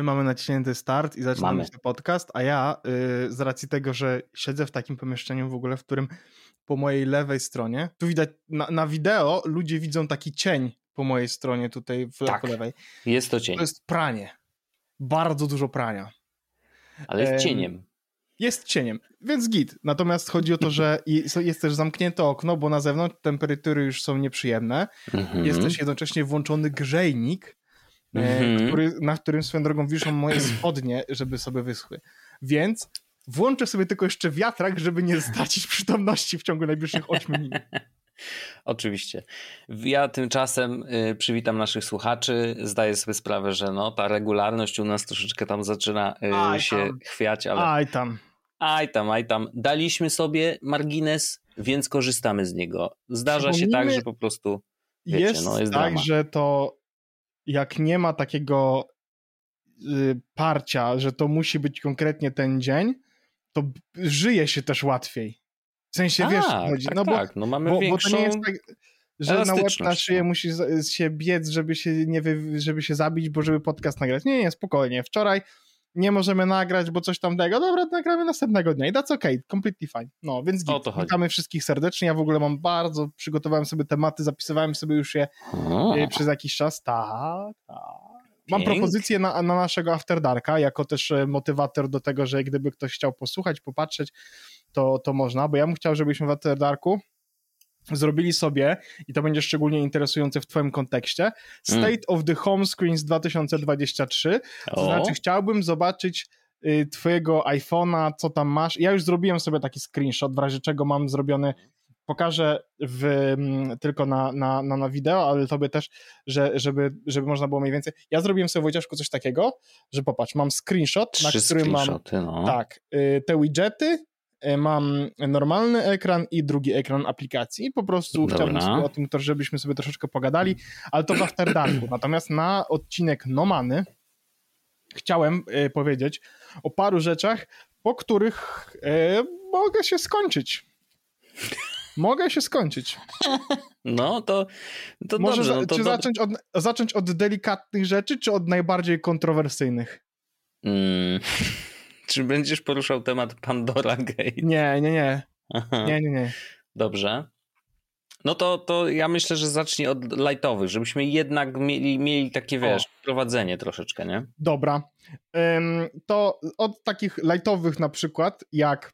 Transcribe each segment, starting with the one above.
My mamy naciśnięty start i zaczynamy ten podcast, a ja yy, z racji tego, że siedzę w takim pomieszczeniu w ogóle, w którym po mojej lewej stronie, tu widać na, na wideo ludzie widzą taki cień po mojej stronie tutaj w tak, lewej. jest to cień. To jest pranie. Bardzo dużo prania. Ale jest cieniem. Jest cieniem, więc git. Natomiast chodzi o to, że jest też zamknięte okno, bo na zewnątrz temperatury już są nieprzyjemne. Mhm. Jest też jednocześnie włączony grzejnik, mm który, na którym swoją drogą wiszą moje spodnie, żeby sobie wyschły. Więc włączę sobie tylko jeszcze wiatrak, żeby nie stracić przytomności w ciągu najbliższych 8 minut. Oczywiście. Ja tymczasem y, przywitam naszych słuchaczy. Zdaję sobie sprawę, że no, ta regularność u nas troszeczkę tam zaczyna y, aj się tam. chwiać, ale. Aj tam. Aj tam, aj tam. Daliśmy sobie margines, więc korzystamy z niego. Zdarza się tak, że po prostu. Wiecie, jest, no, jest tak, drama. że to jak nie ma takiego y, parcia, że to musi być konkretnie ten dzień, to żyje się też łatwiej. W sensie, tak, wiesz, chodzi. Tak, no bo, tak, no mamy bo, większą bo to nie jest tak, że na łeb na szyję no. musi się biec, żeby się, nie wy, żeby się zabić, bo żeby podcast nagrać. Nie, nie, spokojnie. Wczoraj nie możemy nagrać, bo coś tam tego. Dobra, nagramy następnego dnia i that's okay, completely fine. No, więc git. witamy wszystkich serdecznie. Ja w ogóle mam bardzo, przygotowałem sobie tematy, zapisywałem sobie już je o. Y, przez jakiś czas. Tak, tak. Mam propozycję na, na naszego After Darka, jako też e, motywator do tego, że gdyby ktoś chciał posłuchać, popatrzeć, to, to można, bo ja bym chciał, żebyśmy w After Darku zrobili sobie, i to będzie szczególnie interesujące w twoim kontekście, mm. State mm. of the Home Screens 2023, to o. znaczy chciałbym zobaczyć y, twojego iPhone'a, co tam masz. Ja już zrobiłem sobie taki screenshot, w razie czego mam zrobiony pokażę w, mm, tylko na, na, na, na wideo, ale tobie też, że, żeby, żeby można było mniej więcej. Ja zrobiłem sobie Wojciaszku coś takiego, że popatrz, mam screenshot, Trzy na którym mam no. tak, y, te widgety, mam normalny ekran i drugi ekran aplikacji. Po prostu Dobra. chciałbym sobie o tym, żebyśmy sobie troszeczkę pogadali, ale to w After Darku. Natomiast na odcinek Nomany chciałem y, powiedzieć o paru rzeczach, po których mogę się skończyć mogę się skończyć. No to, to Może dobrze. No to czy zacząć, od, zacząć od delikatnych rzeczy, czy od najbardziej kontrowersyjnych? Hmm. Czy będziesz poruszał temat Pandora Gate? Nie, nie, nie. Aha. Nie, nie, nie. Dobrze. No to, to ja myślę, że zacznij od lightowych, żebyśmy jednak mieli, mieli takie, wiesz, o. prowadzenie troszeczkę, nie? Dobra. to od takich lightowych na przykład, jak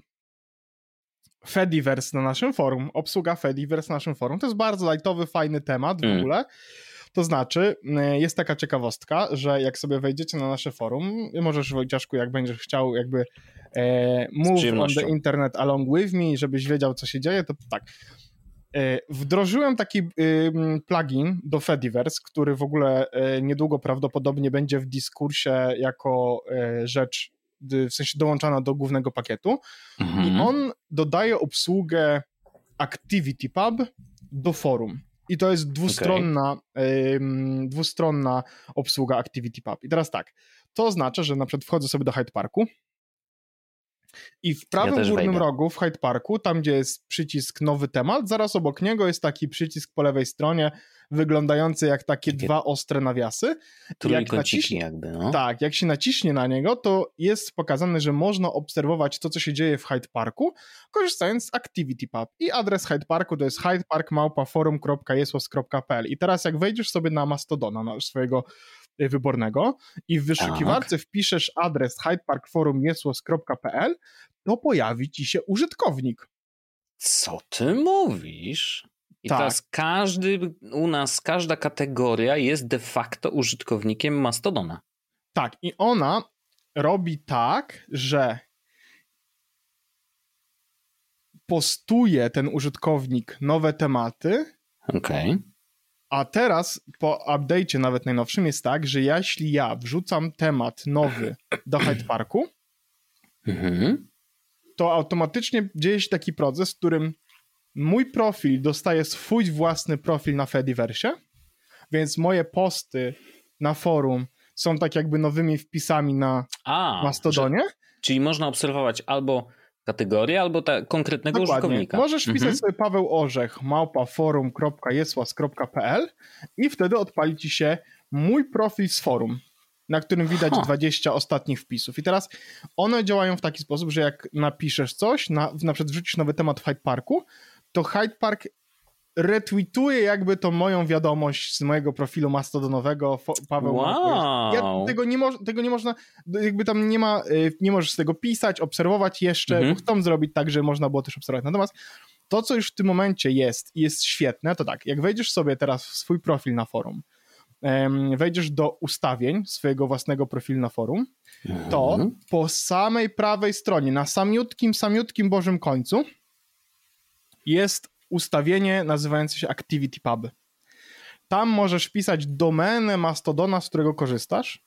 Fediverse na naszym forum, obsługa Fediverse na naszym forum. To jest bardzo lightowy, fajny temat w mm. ogóle. To znaczy, y, jest taka ciekawostka, że jak sobie wejdziecie na nasze forum, możesz Wojciaszku, jak będziesz chciał jakby e, move on the internet along with me, żebyś wiedział, co się dzieje, to tak. E, wdrożyłem taki y, plugin do Fediverse, który w ogóle e, niedługo prawdopodobnie będzie w dyskursie jako e, rzecz w sensie dołączana do głównego pakietu mhm. i on dodaje obsługę ActivityPub do forum. I to jest dwustronna, okay. dwustronna obsługa ActivityPub. I teraz tak, to oznacza, że na przykład wchodzę sobie do Hyde Parku i w prawym ja górnym wejdę. rogu w Hyde Parku, tam gdzie jest przycisk nowy temat, zaraz obok niego jest taki przycisk po lewej stronie, wyglądający jak takie, takie dwa ostre nawiasy. Jak naciśnie, jakby, no. Tak, jak się naciśnie na niego, to jest pokazane, że można obserwować to, co się dzieje w Hyde Parku, korzystając z ActivityPub. I adres Hyde Parku to jest hydeparkmałpaforum.jesłos.pl I teraz jak wejdziesz sobie na Mastodona, na swojego wybornego i w wyszukiwarce tak. wpiszesz adres hydeparkforumjesłos.pl, to pojawi ci się użytkownik. Co ty mówisz? I tak. teraz każdy, u nas każda kategoria jest de facto użytkownikiem Mastodona. Tak, i ona robi tak, że postuje ten użytkownik nowe tematy. Okej. Okay. A teraz po update'cie nawet najnowszym jest tak, że jeśli ja wrzucam temat nowy do Hyde Parku, mhm. to automatycznie dzieje się taki proces, w którym mój profil dostaje swój własny profil na Fediverse, więc moje posty na forum są tak jakby nowymi wpisami na A, Mastodonie. Że, czyli można obserwować albo kategorię albo ta, konkretnego Dokładnie. użytkownika. Możesz wpisać mhm. sobie Paweł Orzech małpaforum.jesłas.pl i wtedy odpali ci się mój profil z forum. na którym widać huh. 20 ostatnich wpisów. I teraz one działają w taki sposób, że jak napiszesz coś, na, na przykład wrzucisz nowy temat w Hyde Parku, to Hyde Park retweetuje jakby to moją wiadomość z mojego profilu mastodonowego Paweł wow. Ja tego nie, tego nie można, jakby tam nie ma, y, nie możesz tego pisać, obserwować jeszcze, mhm. bo chcą zrobić tak, że można było też obserwować. Natomiast to, co już w tym momencie jest i jest świetne, to tak, jak wejdziesz sobie teraz w swój profil na forum, wejdziesz do ustawień swojego własnego profilu na forum, to mhm. po samej prawej stronie, na samiutkim, samiutkim bożym końcu jest ustawienie nazywające się Activity Pub. Tam możesz wpisać domenę Mastodona, z którego korzystasz.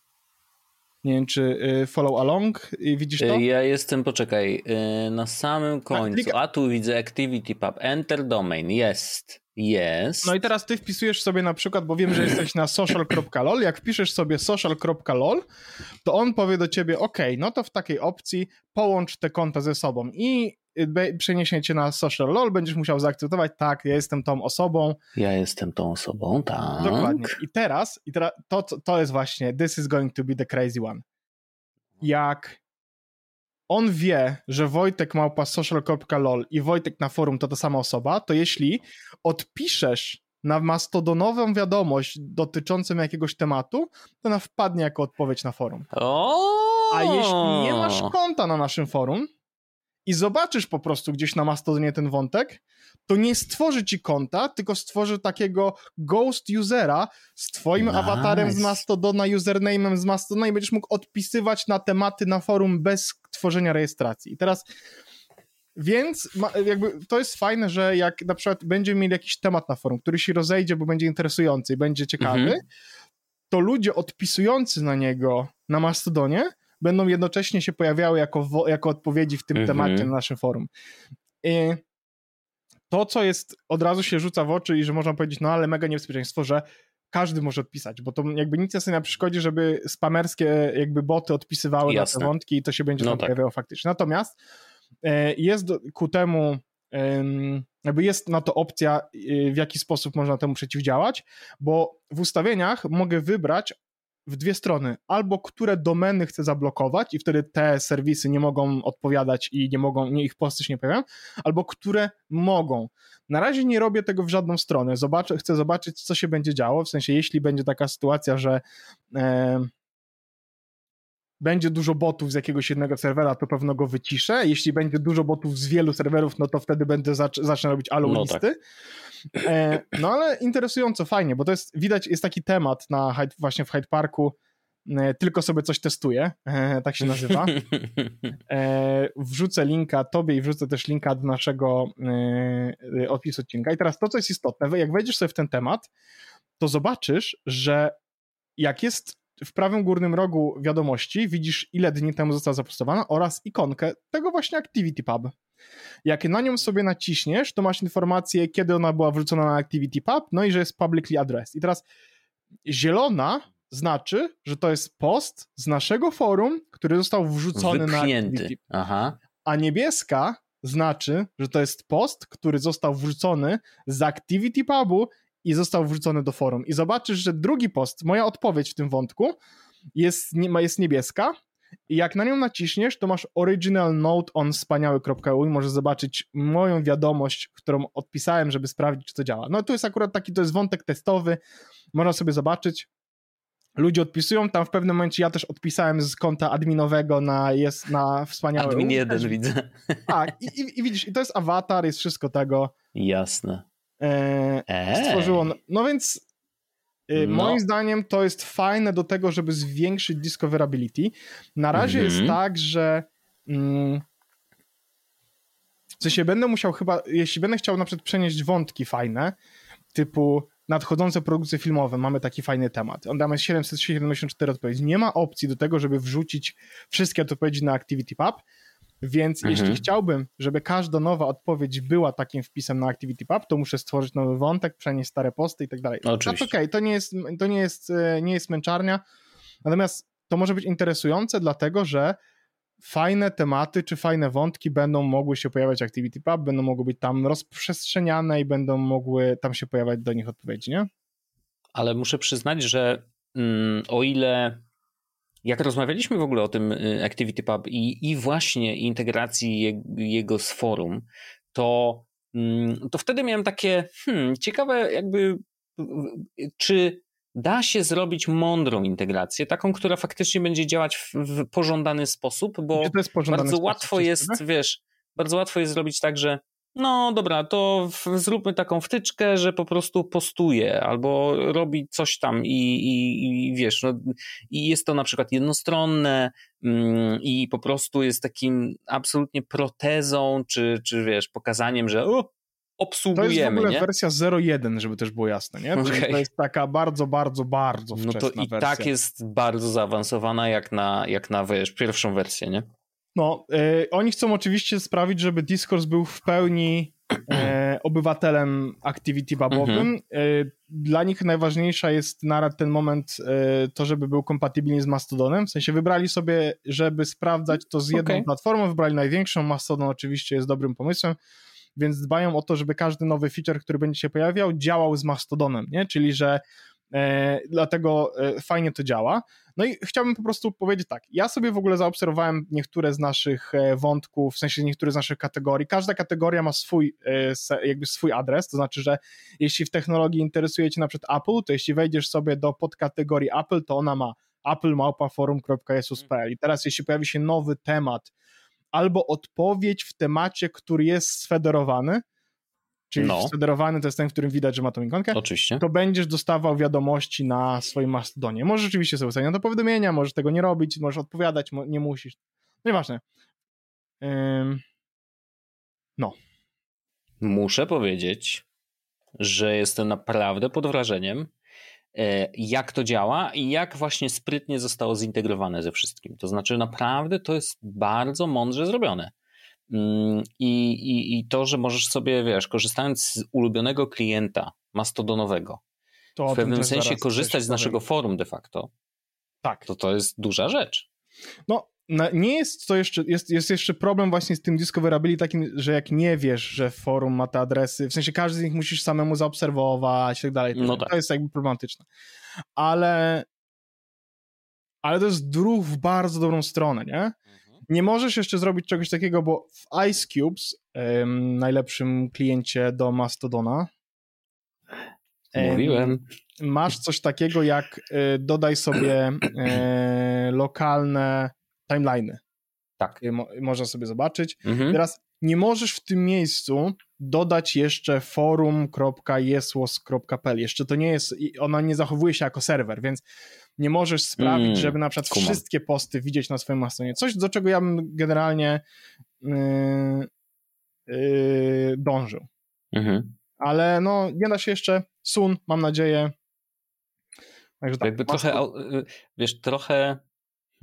Nie wiem, czy y, follow along, widzisz to? Ja jestem, poczekaj, y, na samym końcu. A tu widzę Activity Pub, Enter Domain, jest. Jest. No i teraz ty wpisujesz sobie na przykład, bo wiem, że jesteś na social.lol, jak wpiszesz sobie social.lol, to on powie do ciebie, ok, no to w takiej opcji połącz te konta ze sobą i przeniesie cię na social lol, będziesz musiał zaakceptować, tak, ja jestem tą osobą. Ja jestem tą osobą, tak. Dokładnie. I teraz, i teraz to, to jest właśnie, this is going to be the crazy one. Jak on wie, że Wojtek małpa social.lol i Wojtek na forum to ta sama osoba, to jeśli odpiszesz na mastodonową wiadomość dotyczącą jakiegoś tematu, to ona wpadnie jako odpowiedź na forum. A jeśli nie masz konta na naszym forum, i zobaczysz po prostu gdzieś na Mastodonie ten wątek, to nie stworzy ci konta, tylko stworzy takiego ghost usera z twoim nice. awatarem z Mastodona, username'em z Mastodona i będziesz mógł odpisywać na tematy na forum bez tworzenia rejestracji. I teraz więc jakby to jest fajne, że jak na przykład będziemy mieli jakiś temat na forum, który się rozejdzie, bo będzie interesujący i będzie ciekawy, mhm. to ludzie odpisujący na niego na Mastodonie będą jednocześnie się pojawiały jako, jako odpowiedzi w tym -hmm. temacie na naszym forum. I to, co jest, od razu się rzuca w oczy i że można powiedzieć, no ale mega niebezpieczeństwo, że każdy może odpisać, bo to jakby nic nie na przeszkodzie, żeby spamerskie jakby boty odpisywały Jasne. na te wątki i to się będzie no tam tak. pojawiało faktycznie. Natomiast e, jest ku temu jakby jest na to opcja, e, w jaki sposób można temu przeciwdziałać, bo w ustawieniach mogę wybrać w dwie strony. Albo które domeny chcę zablokować i wtedy te serwisy nie mogą odpowiadać i nie mogą, nie, ich posty się nie pojawiają, albo które mogą. Na razie nie robię tego w żadną stronę. Zobaczę, chcę zobaczyć, co się będzie działo. W sensie, jeśli będzie taka sytuacja, że będzie dużo botów z jakiegoś jednego serwera, to pewno go wyciszę. Jeśli będzie dużo botów z wielu serwerów, no to wtedy będę zac zacznę robić alu no listy. Tak. E, no ale interesująco, fajnie, bo to jest, widać, jest taki temat na Hyde, właśnie w Hyde Parku, e, tylko sobie coś testuję, e, tak się nazywa. Wrzucę linka tobie i wrzucę też linka do naszego opisu odcinka. I teraz to, co jest istotne, jak wejdziesz sobie w ten temat, to zobaczysz, że jak jest w prawym górnym rogu wiadomości widzisz, ile dni temu została zapostowana oraz ikonkę tego właśnie Activity Pub. Jak na nią sobie naciśniesz, to masz informację, kiedy ona była wrzucona na Activity Pub, no i że jest publicly addressed. I teraz zielona znaczy, że to jest post z naszego forum, który został wrzucony Wypchnięty. na Activity. Aha. A niebieska znaczy, że to jest post, który został wrzucony z Activity Pubu i został wrzucony do forum. I zobaczysz, że drugi post, moja odpowiedź w tym wątku, jest, jest niebieska. I jak na nią naciśniesz, to masz original note on wspaniały.eu i możesz zobaczyć moją wiadomość, którą odpisałem, żeby sprawdzić, czy to działa. No to jest akurat taki, to jest wątek testowy, można sobie zobaczyć. Ludzie odpisują, tam w pewnym momencie ja też odpisałem z konta adminowego na, jest na wspaniały. Admin jeden widzę. Tak, i, i, i widzisz, i to jest awatar, jest wszystko tego. Jasne. E, stworzyło. No więc e, no. Moim zdaniem to jest fajne do tego, żeby zwiększyć discoverability. Na razie jest mhm. tak, że mm, w sensie będę musiał chyba, jeśli będę chciał na przykład przenieść wątki fajne, typu nadchodzące produkcje filmowe, mamy taki fajny temat. On damy 774 odpowiedzi. Nie ma opcji do tego, żeby wrzucić wszystkie odpowiedzi na Activity Pub, więc mhm. jeśli chciałbym, żeby każda nowa odpowiedź była takim wpisem na ActivityPub, to muszę stworzyć nowy wątek, przenieść stare posty i tak dalej. No, oczywiście. Okej, okay, to, nie jest, to nie, jest, e, nie jest męczarnia, natomiast to może być interesujące, dlatego że fajne tematy czy fajne wątki będą mogły się pojawiać w ActivityPub, będą mogły być tam rozprzestrzeniane i będą mogły tam się pojawiać do nich odpowiedzi, nie? Ale muszę przyznać, że mm, o ile jak rozmawialiśmy w ogóle o tym y, ActivityPub i, i właśnie integracji je, jego z forum, to, mm, to wtedy miałem takie hmm, ciekawe jakby czy da się zrobić mądrą integrację, taką, która faktycznie będzie działać w, w pożądany sposób, bo bardzo łatwo jest, wiesz, bardzo łatwo jest zrobić tak, że no dobra, to w, zróbmy taką wtyczkę, że po prostu postuje albo robi coś tam i, i, i wiesz, no, i jest to na przykład jednostronne mm, i po prostu jest takim absolutnie protezą, czy, czy wiesz, pokazaniem, że o, obsługujemy. To jest w ogóle nie? wersja 0.1, żeby też było jasne, nie? Okay. To jest taka bardzo, bardzo, bardzo wczesna No to i wersja. tak jest bardzo zaawansowana jak na, jak na wiesz, pierwszą wersję, nie? No, e, oni chcą oczywiście sprawić, żeby Discourse był w pełni e, obywatelem Activity Babowym. Mhm. E, dla nich najważniejsza jest na ten moment to, żeby był kompatybilny z Mastodonem. W sensie wybrali sobie, żeby sprawdzać to z jedną okay. platformą, wybrali największą. Mastodon oczywiście jest dobrym pomysłem więc dbają o to, żeby każdy nowy feature, który będzie się pojawiał, działał z Mastodonem, nie? Czyli, że dlatego e, fajnie to działa. No i chciałbym po prostu powiedzieć tak, ja sobie w ogóle zaobserwowałem niektóre z naszych e, wątków, w sensie niektóre z naszych kategorii. Każda kategoria ma swój, e, jakby swój adres, to znaczy, że jeśli w technologii interesuje cię na przykład Apple, to jeśli wejdziesz sobie do podkategorii Apple, to ona ma applemałpaforum.jesus.pl i teraz jeśli pojawi się nowy temat, albo odpowiedź w temacie, który jest sfederowany, czyli no. sfederowany to jest ten, w którym widać, że ma tą ikonkę, Oczywiście. to będziesz dostawał wiadomości na swoim Mastodonie. Możesz rzeczywiście sobie ustawić do powiadomienia, możesz tego nie robić, możesz odpowiadać, nie musisz. No nieważne. Ym... No. Muszę powiedzieć, że jestem naprawdę pod wrażeniem, E, jak to działa i jak właśnie sprytnie zostało zintegrowane ze wszystkim. To znaczy, naprawdę to jest bardzo mądrze zrobione. Mm, I, i, I to, że możesz sobie, wiesz, korzystając z ulubionego klienta mastodonowego, to w pewnym sensie korzystać z naszego forum de facto, tak. to to jest duża rzecz. No, nie jest to jeszcze, jest, jest jeszcze problem właśnie z tym discoverability takim, że jak nie wiesz, że forum ma te adresy, w sensie każdy z nich musisz samemu zaobserwować i tak dalej. No tak. To jest jakby problematyczne. Ale ale to jest druh w bardzo dobrą stronę, nie? Nie możesz jeszcze zrobić czegoś takiego, bo w Ice Cubes, ym, najlepszym kliencie do Mastodona, Mówiłem. masz coś takiego jak y, dodaj sobie y, lokalne timeliny. Tak. Mo można sobie zobaczyć. Mhm. Teraz nie możesz w tym miejscu dodać jeszcze forum.jesłos.pl. Jeszcze to nie jest, ona nie zachowuje się jako serwer, więc nie możesz sprawić, mm, żeby na przykład wszystkie posty widzieć na swoim mastonie. Coś, do czego ja bym generalnie yy, yy, dążył. Mhm. Ale no, nie da się jeszcze. Sun, mam nadzieję. Także tak, Jakby trochę, y, wiesz, trochę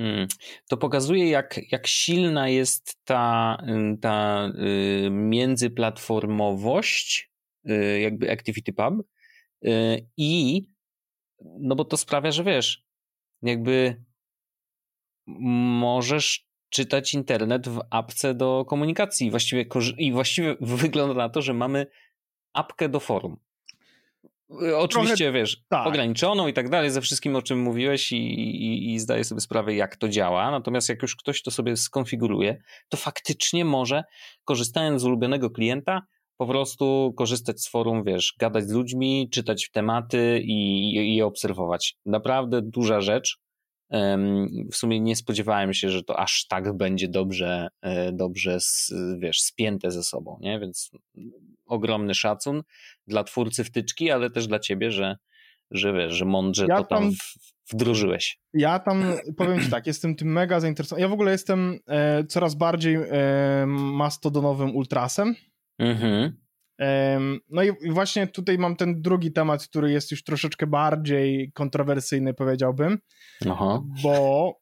Hmm. To pokazuje, jak, jak silna jest ta, ta y, międzyplatformowość, y, jakby ActivityPub y, i no bo to sprawia, że wiesz, jakby możesz czytać internet w apce do komunikacji. Właściwie, I właściwie wygląda na to, że mamy apkę do forum. Oczywiście, Trochę, wiesz, tak. ograniczoną i tak dalej, ze wszystkim, o czym mówiłeś i, i, i zdaję sobie sprawę, jak to działa. Natomiast jak już ktoś to sobie skonfiguruje, to faktycznie może, korzystając z ulubionego klienta, po prostu korzystać z forum, wiesz, gadać z ludźmi, czytać tematy i, i, i obserwować. Naprawdę duża rzecz. W sumie nie spodziewałem się, że to aż tak będzie dobrze, e, dobrze wiesz, spięte ze sobą, nie? Więc ogromny szacun dla twórcy wtyczki, ale też dla ciebie, że, że wiesz, że mądrze ja to tam, tam wdrożyłeś. Ja tam powiem ci tak, jestem tym mega zainteresowany. Ja w ogóle jestem e, coraz bardziej e, mastodonowym ultrasem. Mhm. No i właśnie tutaj mam ten drugi temat, który jest już troszeczkę bardziej kontrowersyjny, powiedziałbym. Aha. Bo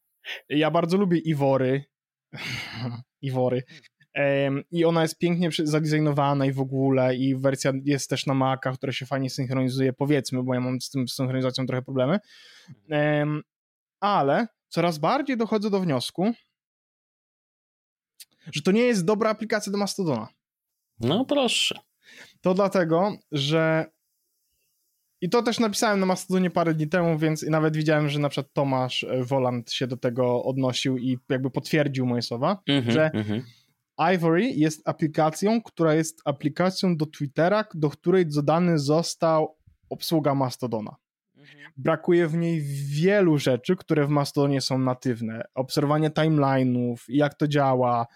ja bardzo lubię Iwory. Iwory. I ona jest pięknie zadesignowana i w ogóle, i wersja jest też na Macach, która się fajnie synchronizuje, powiedzmy, bo ja mam z tym synchronizacją trochę problemy. Ale coraz bardziej dochodzę do wniosku, że to nie jest dobra aplikacja do Mastodona. No proszę. To dlatego, że I to też napisałem na Mastodonie parę dni temu, więc nawet widziałem, że na przykład Tomasz e, Woland się do tego odnosił i jakby potwierdził moje słowa, mm -hmm, że mm -hmm. Ivory jest aplikacją, która jest aplikacją do Twittera, do której dodany został obsługa Mastodona. Mhm. Brakuje w niej wielu rzeczy, które w Mastodonie są natywne. Obserwowanie timeline'ów, jak to działa,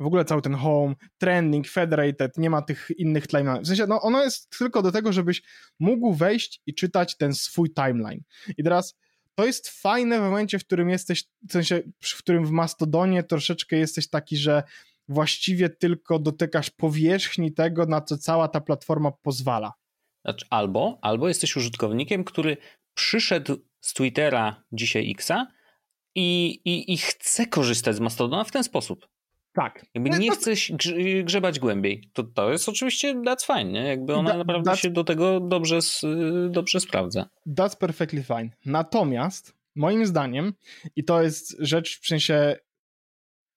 w ogóle cały ten home, trending, federated, nie ma tych innych timeline'ów. W sensie, no ono jest tylko do tego, żebyś mógł wejść i czytać ten swój timeline. I teraz to jest fajne w momencie, w którym jesteś, w sensie, w którym w Mastodonie troszeczkę jesteś taki, że właściwie tylko dotykasz powierzchni tego, na co cała ta platforma pozwala. Znaczy, albo, albo jesteś użytkownikiem, który przyszedł z Twittera dzisiaj Xa i, i, i chce korzystać z Mastodona w ten sposób. Tak. Jakby nie to... chcesz grzebać głębiej. To, to jest oczywiście that's fine, nie? Jakby ona da, naprawdę się do tego dobrze, dobrze sprawdza. That's perfectly fine. Natomiast moim zdaniem, i to jest rzecz w sensie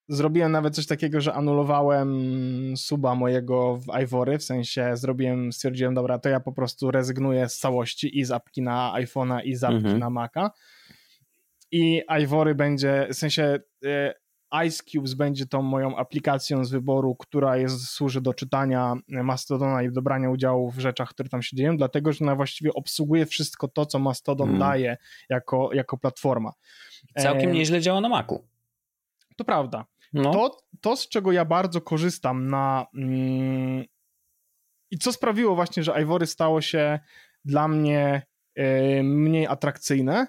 zrobiłem nawet coś takiego, że anulowałem suba mojego w Ivory, w sensie zrobiłem, stwierdziłem, dobra, to ja po prostu rezygnuję z całości i z apki na iPhone'a i z apki mhm. na Maca. I Ivory będzie, w sensie e, Ice Cubes będzie tą moją aplikacją z wyboru, która jest, służy do czytania Mastodona i dobrania udziału w rzeczach, które tam się dzieją, dlatego, że ona właściwie obsługuje wszystko to, co Mastodon mm. daje jako, jako platforma. Całkiem e... nieźle działa na Macu. To prawda. No. To, to, z czego ja bardzo korzystam na... Mm, I co sprawiło właśnie, że Ivory stało się dla mnie y, mniej atrakcyjne,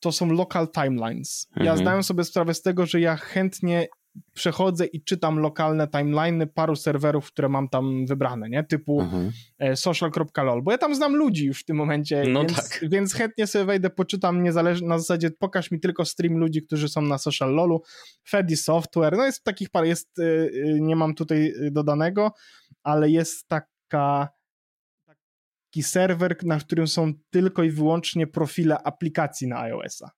to są local timelines. Mhm. Ja zdałem sobie sprawę z tego, że ja chętnie przechodzę i czytam lokalne timeliny paru serwerów, które mam tam wybrane, nie? Typu mhm. E, social.lol, bo ja tam znam ludzi już w tym momencie, no więc, tak. więc chętnie sobie wejdę, poczytam niezależnie, na zasadzie pokaż mi tylko stream ludzi, którzy są na social lolu, Fedi Software, no jest takich par, jest, e, e, nie mam tutaj dodanego, ale jest taka taki serwer, na którym są tylko i wyłącznie profile aplikacji na iOS-a.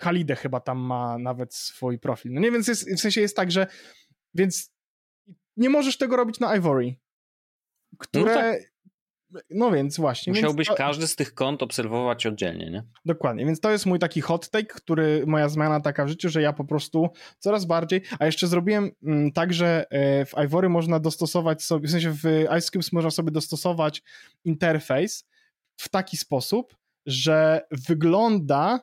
Halide chyba tam ma nawet swój profil. No nie, więc jest, w sensie jest tak, że więc nie możesz tego robić na Ivory, które no tak. No więc właśnie. Musiałbyś więc to... każdy z tych kont obserwować oddzielnie, nie? Dokładnie, więc to jest mój taki hot take, który, moja zmiana taka w życiu, że ja po prostu coraz bardziej, a jeszcze zrobiłem mm, tak, że e, w Ivory można dostosować sobie, w sensie w IceCubes można sobie dostosować interfejs w taki sposób, że wygląda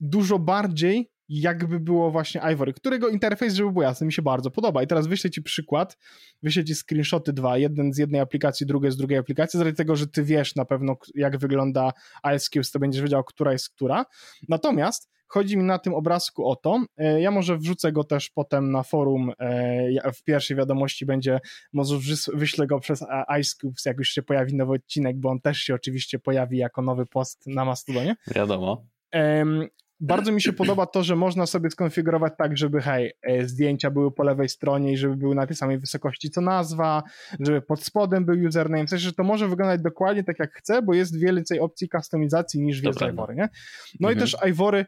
dużo bardziej jakby było właśnie Ivory, którego interfejs, żeby było jasne, mi się bardzo podoba. I teraz wyślę ci przykład, wyślę ci screenshoty dwa, jeden z jednej aplikacji, drugi z drugiej aplikacji, z racji tego, że ty wiesz na pewno, jak wygląda ISQs, to będziesz wiedział, która jest która. Natomiast chodzi mi na tym obrazku o to, e, ja może wrzucę go też potem na forum, e, w pierwszej wiadomości będzie, może wyślę go przez IceCubes, jak już się pojawi nowy odcinek, bo on też się oczywiście pojawi jako nowy post na Mastodonie. Wiadomo. Bardzo mi się podoba to, że można sobie skonfigurować tak, żeby hej, e, zdjęcia były po lewej stronie i żeby były na tej samej wysokości co nazwa, żeby pod spodem był username, w sensie, że to może wyglądać dokładnie tak jak chcę, bo jest więcej opcji kustomizacji niż jest Ivory, nie? No mhm. i też Ivory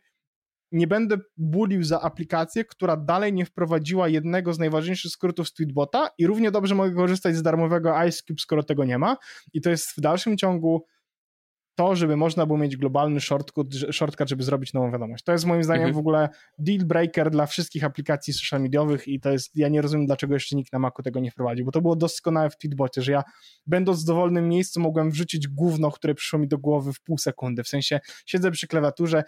nie będę bulił za aplikację, która dalej nie wprowadziła jednego z najważniejszych skrótów z Tweetbota i równie dobrze mogę korzystać z darmowego IceCube, skoro tego nie ma i to jest w dalszym ciągu to, żeby można było mieć globalny shortcut, shortcut, żeby zrobić nową wiadomość. To jest moim zdaniem mhm. w ogóle deal breaker dla wszystkich aplikacji social mediowych i to jest, ja nie rozumiem, dlaczego jeszcze nikt na Macu tego nie wprowadził, bo to było doskonałe w Tweetbocie, że ja będąc w dowolnym miejscu mogłem wrzucić gówno, które przyszło mi do głowy w pół sekundy, w sensie siedzę przy klawiaturze,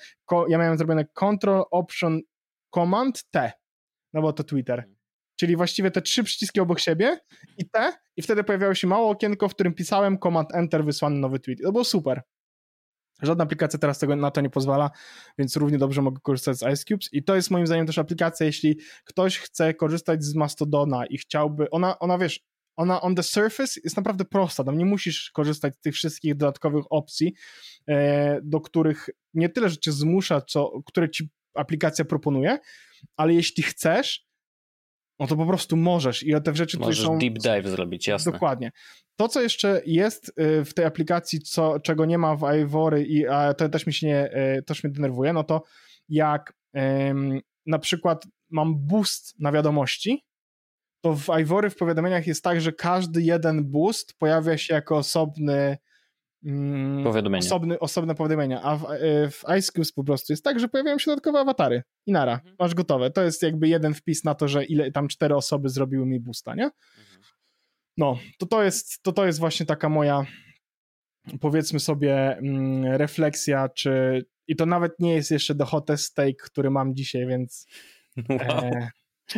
ja miałem zrobione Control, Option, Command, T, no bo to Twitter. Mhm. Czyli właściwie te trzy przyciski obok siebie i te, i wtedy pojawiało się małe okienko, w którym pisałem Command Enter, wysłany nowy tweet. To było super. Żadna aplikacja teraz tego, na to nie pozwala, więc równie dobrze mogę korzystać z IceCubes i to jest moim zdaniem też aplikacja, jeśli ktoś chce korzystać z Mastodona i chciałby, ona, ona wiesz, ona on the surface jest naprawdę prosta, tam nie musisz korzystać z tych wszystkich dodatkowych opcji, e, do których nie tyle, że cię zmusza, co, które ci aplikacja proponuje, ale jeśli chcesz, no to po prostu możesz i te rzeczy możesz są... deep dive zrobić, jasne. Dokładnie. To, co jeszcze jest y, w tej aplikacji, co, czego nie ma w Ivory i a to też mi się nie, y, też mnie denerwuje, no to jak um, na przykład mam boost na wiadomości, to w Ivory w powiadomieniach jest tak, że każdy jeden boost pojawia się jako osobny mm. Osobny, osobne powiadomienia, a w, e, w Ice Cubes po prostu jest tak, że pojawiają się dodatkowe awatary i nara, mhm. masz gotowe. To jest jakby jeden wpis na to, że ile tam cztery osoby zrobiły mi boosta, nie? Mhm. No, to to jest, to to jest właśnie taka moja powiedzmy sobie mm, refleksja, czy i to nawet nie jest jeszcze the hottest steak, który mam dzisiaj, więc wow. e,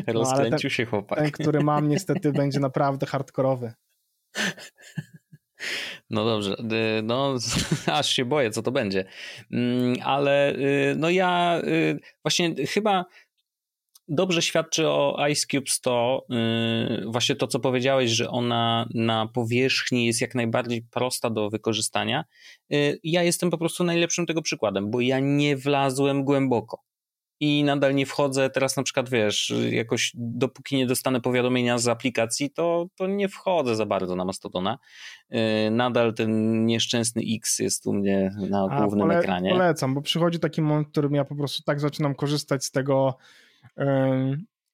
Rozkręcił no, ten, się chłopak. Ten, który mam, niestety będzie naprawdę hardkorowy. No dobrze, y, no aż się boję, co to będzie. Mm, ale y, no ja y, właśnie chyba dobrze świadczy o Ice Cube 100 właśnie to, co powiedziałeś, że ona na powierzchni jest jak najbardziej prosta do wykorzystania. Ja jestem po prostu najlepszym tego przykładem, bo ja nie wlazłem głęboko i nadal nie wchodzę. Teraz na przykład, wiesz, jakoś dopóki nie dostanę powiadomienia z aplikacji, to, to nie wchodzę za bardzo na Mastodona. Yy, nadal ten nieszczęsny X jest u mnie na A, głównym pole, ekranie. Polecam, bo przychodzi taki moment, w którym ja po prostu tak zaczynam korzystać z tego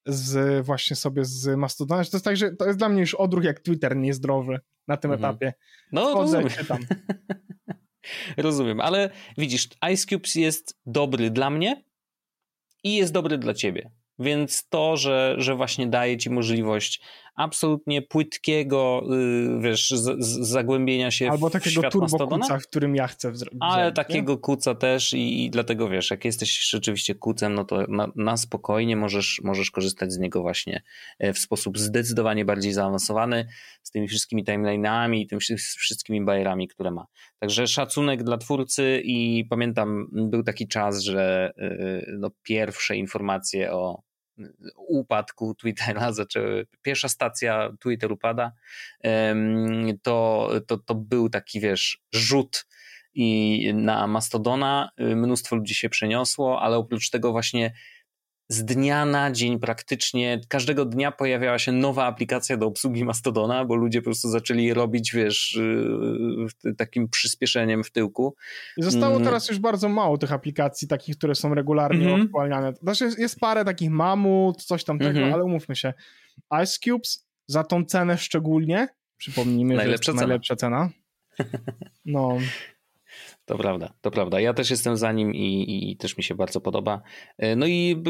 z właśnie sobie z Mastodona, to jest tak, że to jest dla mnie już odruch jak Twitter niezdrowy na tym mhm. etapie. No, Wchodzę rozumiem. tam. rozumiem, ale widzisz, Ice Cubes jest dobry dla mnie, i jest dobry dla ciebie. Więc to, że, że właśnie daje ci możliwość absolutnie płytkiego, yy, wiesz, z, z zagłębienia się Albo w takiego turbo kuca, w którym ja chcę zrobić. Ale takiego nie? kuca też i, i, dlatego, wiesz, jak jesteś rzeczywiście kucem, no to na, na, spokojnie możesz, możesz korzystać z niego właśnie e, w sposób zdecydowanie bardziej zaawansowany, z tymi wszystkimi timeline'ami i tymi wszystkimi bajerami, które ma. Także szacunek dla twórcy i pamiętam, był taki czas, że yy, no, pierwsze informacje o upadku Twittera zaczęły, pierwsza stacja Twitter upada, to, to, to był taki, wiesz, rzut i na Mastodona mnóstwo ludzi się przeniosło, ale oprócz tego właśnie z dnia na dzień praktycznie każdego dnia pojawiała się nowa aplikacja do obsługi Mastodona, bo ludzie po prostu zaczęli robić, wiesz, y, takim przyspieszeniem w tyłku. I zostało mm. teraz już bardzo mało tych aplikacji, takich, które są regularnie mm -hmm. aktualniane. Znaczy jest parę takich mamut, coś tam tego, mm -hmm. ale umówmy się. Ice Cubes za tą cenę szczególnie, przypomnijmy, najlepsza że jest to najlepsza cena. No, to prawda, to prawda. Ja też jestem za nim i, i, też mi się bardzo podoba. E, no i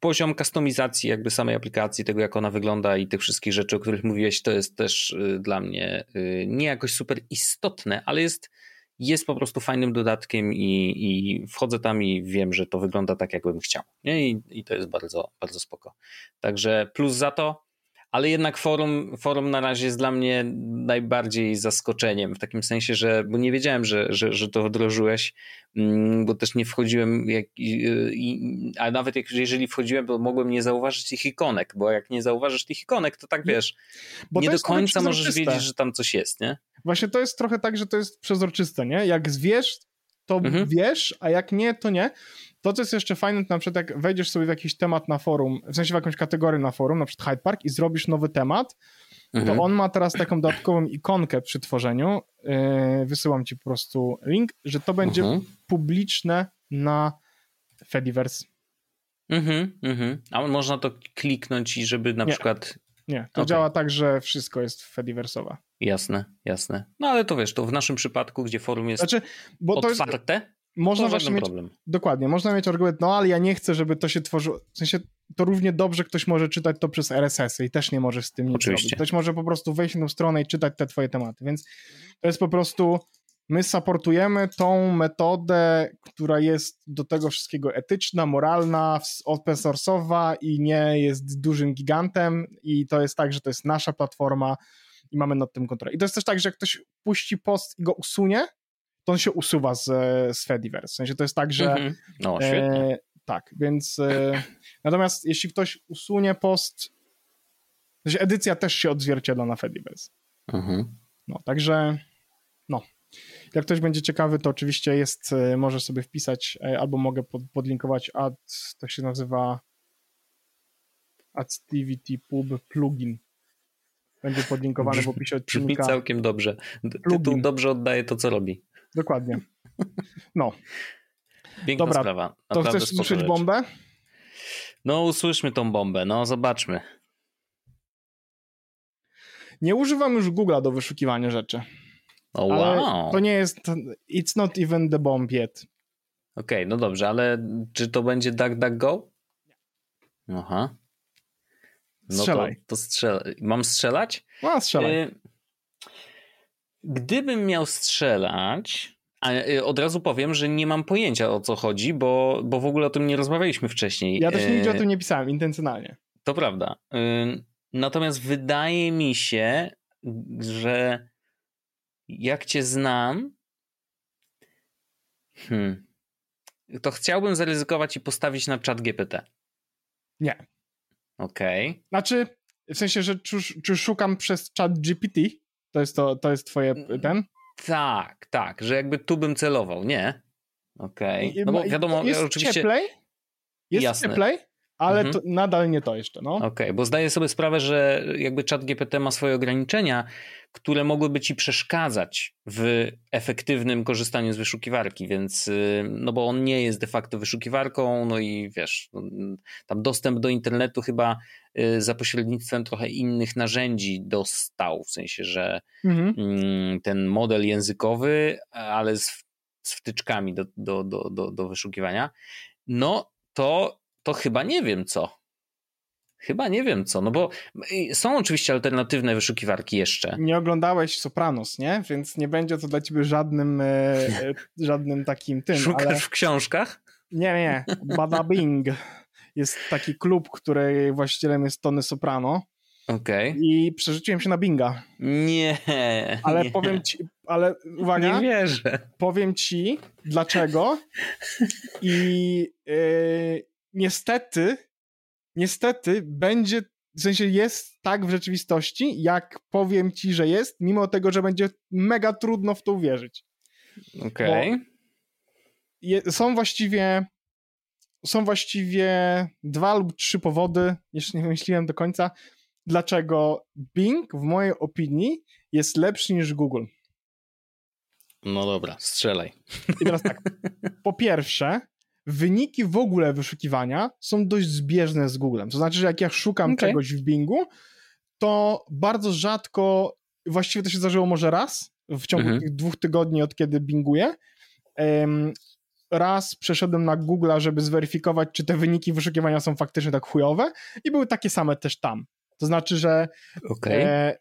poziom kustomizacji jakby samej aplikacji, tego jak ona wygląda i tych wszystkich rzeczy, o których mówiłeś, to jest też y, dla mnie y, nie jakoś super istotne, ale jest, jest po prostu fajnym dodatkiem i, i wchodzę tam i wiem, że to wygląda tak, jakbym chciał. I, I to jest bardzo, bardzo spoko. Także plus za to, ale jednak forum, forum na razie jest dla mnie najbardziej zaskoczeniem, w takim sensie, że bo nie wiedziałem, że, że, że to wdrożyłeś, mm, bo też nie wchodziłem, jak, a nawet jak, jeżeli wchodziłem, to mogłem nie zauważyć tych ikonek, bo jak nie zauważysz tych ikonek, to tak wiesz, bo nie do końca możesz wiedzieć, że tam coś jest, nie? Właśnie to jest trochę tak, że to jest przezroczyste, nie? Jak wiesz, to mhm. wiesz, a jak nie, to nie. To, co jest jeszcze fajne, to na przykład jak wejdziesz sobie w jakiś temat na forum, w sensie w jakąś kategorię na forum, na przykład Hyde Park i zrobisz nowy temat, mhm. to on ma teraz taką dodatkową ikonkę przy tworzeniu, yy, wysyłam ci po prostu link, że to będzie mhm. publiczne na Fediverse. Mhm, mhm. A można to kliknąć i żeby na nie, przykład... Nie, to okay. działa tak, że wszystko jest Fediverse'owe. Jasne, jasne. No ale to wiesz, to w naszym przypadku, gdzie forum jest znaczy, bo otwarte, to jest, można właśnie mieć, problem. Dokładnie, można mieć argument, no ale ja nie chcę, żeby to się tworzyło, w sensie to równie dobrze ktoś może czytać to przez RSS-y i też nie może z tym nic Oczywiście. robić. Ktoś może po prostu wejść na tą stronę i czytać te twoje tematy, więc to jest po prostu, my supportujemy tą metodę, która jest do tego wszystkiego etyczna, moralna, open source'owa i nie jest dużym gigantem i to jest tak, że to jest nasza platforma i mamy nad tym kontrolę. I to jest też tak, że jak ktoś puści post i go usunie, to on się usuwa z, z Fediverse. W sensie to jest tak, że... -hmm. No, świetnie. E, tak, więc... E, natomiast jeśli ktoś usunie post, to edycja też się odzwierciedla na Fediverse. -hmm. No, także... Jak ktoś będzie ciekawy, to oczywiście jest, e, może sobie wpisać, e, albo mogę pod, podlinkować ad, to się nazywa Activity Pub Plugin. Będzie podlinkowany w opisie odcinka. Brzmi całkiem dobrze. Tytuł dobrze oddaje to, co robi. Dokładnie. No. Piękna Dobra, sprawa. to chcesz słyszeć bombę? No, usłyszmy tą bombę, no zobaczmy. Nie używam już Google'a do wyszukiwania rzeczy. O, oh, wow. to nie jest, it's not even the bomb yet. Okej, okay, no dobrze, ale czy to będzie DuckDuckGo? Aha. No Strzelaj. To, to strzel... Mam strzelać? No, strzelaj. Y, gdybym miał strzelać, a y, od razu powiem, że nie mam pojęcia o co chodzi, bo, bo w ogóle o tym nie rozmawialiśmy wcześniej. Ja też nigdzie o y, tym nie pisałem intencjonalnie. To prawda. Natomiast wydaje mi się, że jak cię znam, hmm, to chciałbym zaryzykować i postawić na czat GPT. Nie. Okej. Okay. Znaczy, w sensie, że czy, czy, szukam przez chat GPT? To jest, to, to jest twoje mm, ten? Tak, tak, że jakby tu bym celował, nie? Okej. Okay. No bo wiadomo, jest oczywiście... Cieplej? Jest Jasne. cieplej? ale mhm. to nadal nie to jeszcze. No. Okej, okay, bo zdaję sobie sprawę, że jakby czat GPT ma swoje ograniczenia, które mogłyby ci przeszkadzać w efektywnym korzystaniu z wyszukiwarki, więc y, no bo on nie jest de facto wyszukiwarką, no i wiesz, no, tam dostęp do internetu chyba y, za pośrednictwem trochę innych narzędzi dostał, w sensie, że mhm. Mm, ten model językowy, ale z, z wtyczkami do, do, do, do, do wyszukiwania, no to to chyba nie wiem co. Chyba nie wiem co, no bo są oczywiście alternatywne wyszukiwarki jeszcze. Nie oglądałeś Sopranos, nie? Więc nie będzie to dla ciebie żadnym, e, e żadnym takim tym. Szukasz ale... w książkach? Nie, nie. Bada Bing. Jest taki klub, której właścicielem jest Tony Soprano. Okej. Okay. I przerzuciłem się na Binga. Nie. Ale nie. powiem ci, ale uwaga. Nie wierzę. Powiem ci dlaczego. I yy, niestety, niestety będzie, w sensie jest tak w rzeczywistości, jak powiem ci, że jest, mimo tego, że będzie mega trudno w to uwierzyć. Okej. Okay. Są właściwie są właściwie dwa lub trzy powody, jeszcze nie wymyśliłem do końca, dlaczego Bing w mojej opinii jest lepszy niż Google. No dobra, strzelaj. I teraz tak. Po pierwsze, wyniki w ogóle wyszukiwania są dość zbieżne z Googlem. To znaczy, że jak ja szukam okay. czegoś w Bingu, to bardzo rzadko, właściwie to się zdarzyło może raz w ciągu mhm. tych dwóch tygodni, od kiedy binguję. raz przeszedłem na Google'a, żeby zweryfikować, czy te wyniki wyszukiwania są faktycznie tak chujowe i były takie same też tam. To znaczy, że okay. e,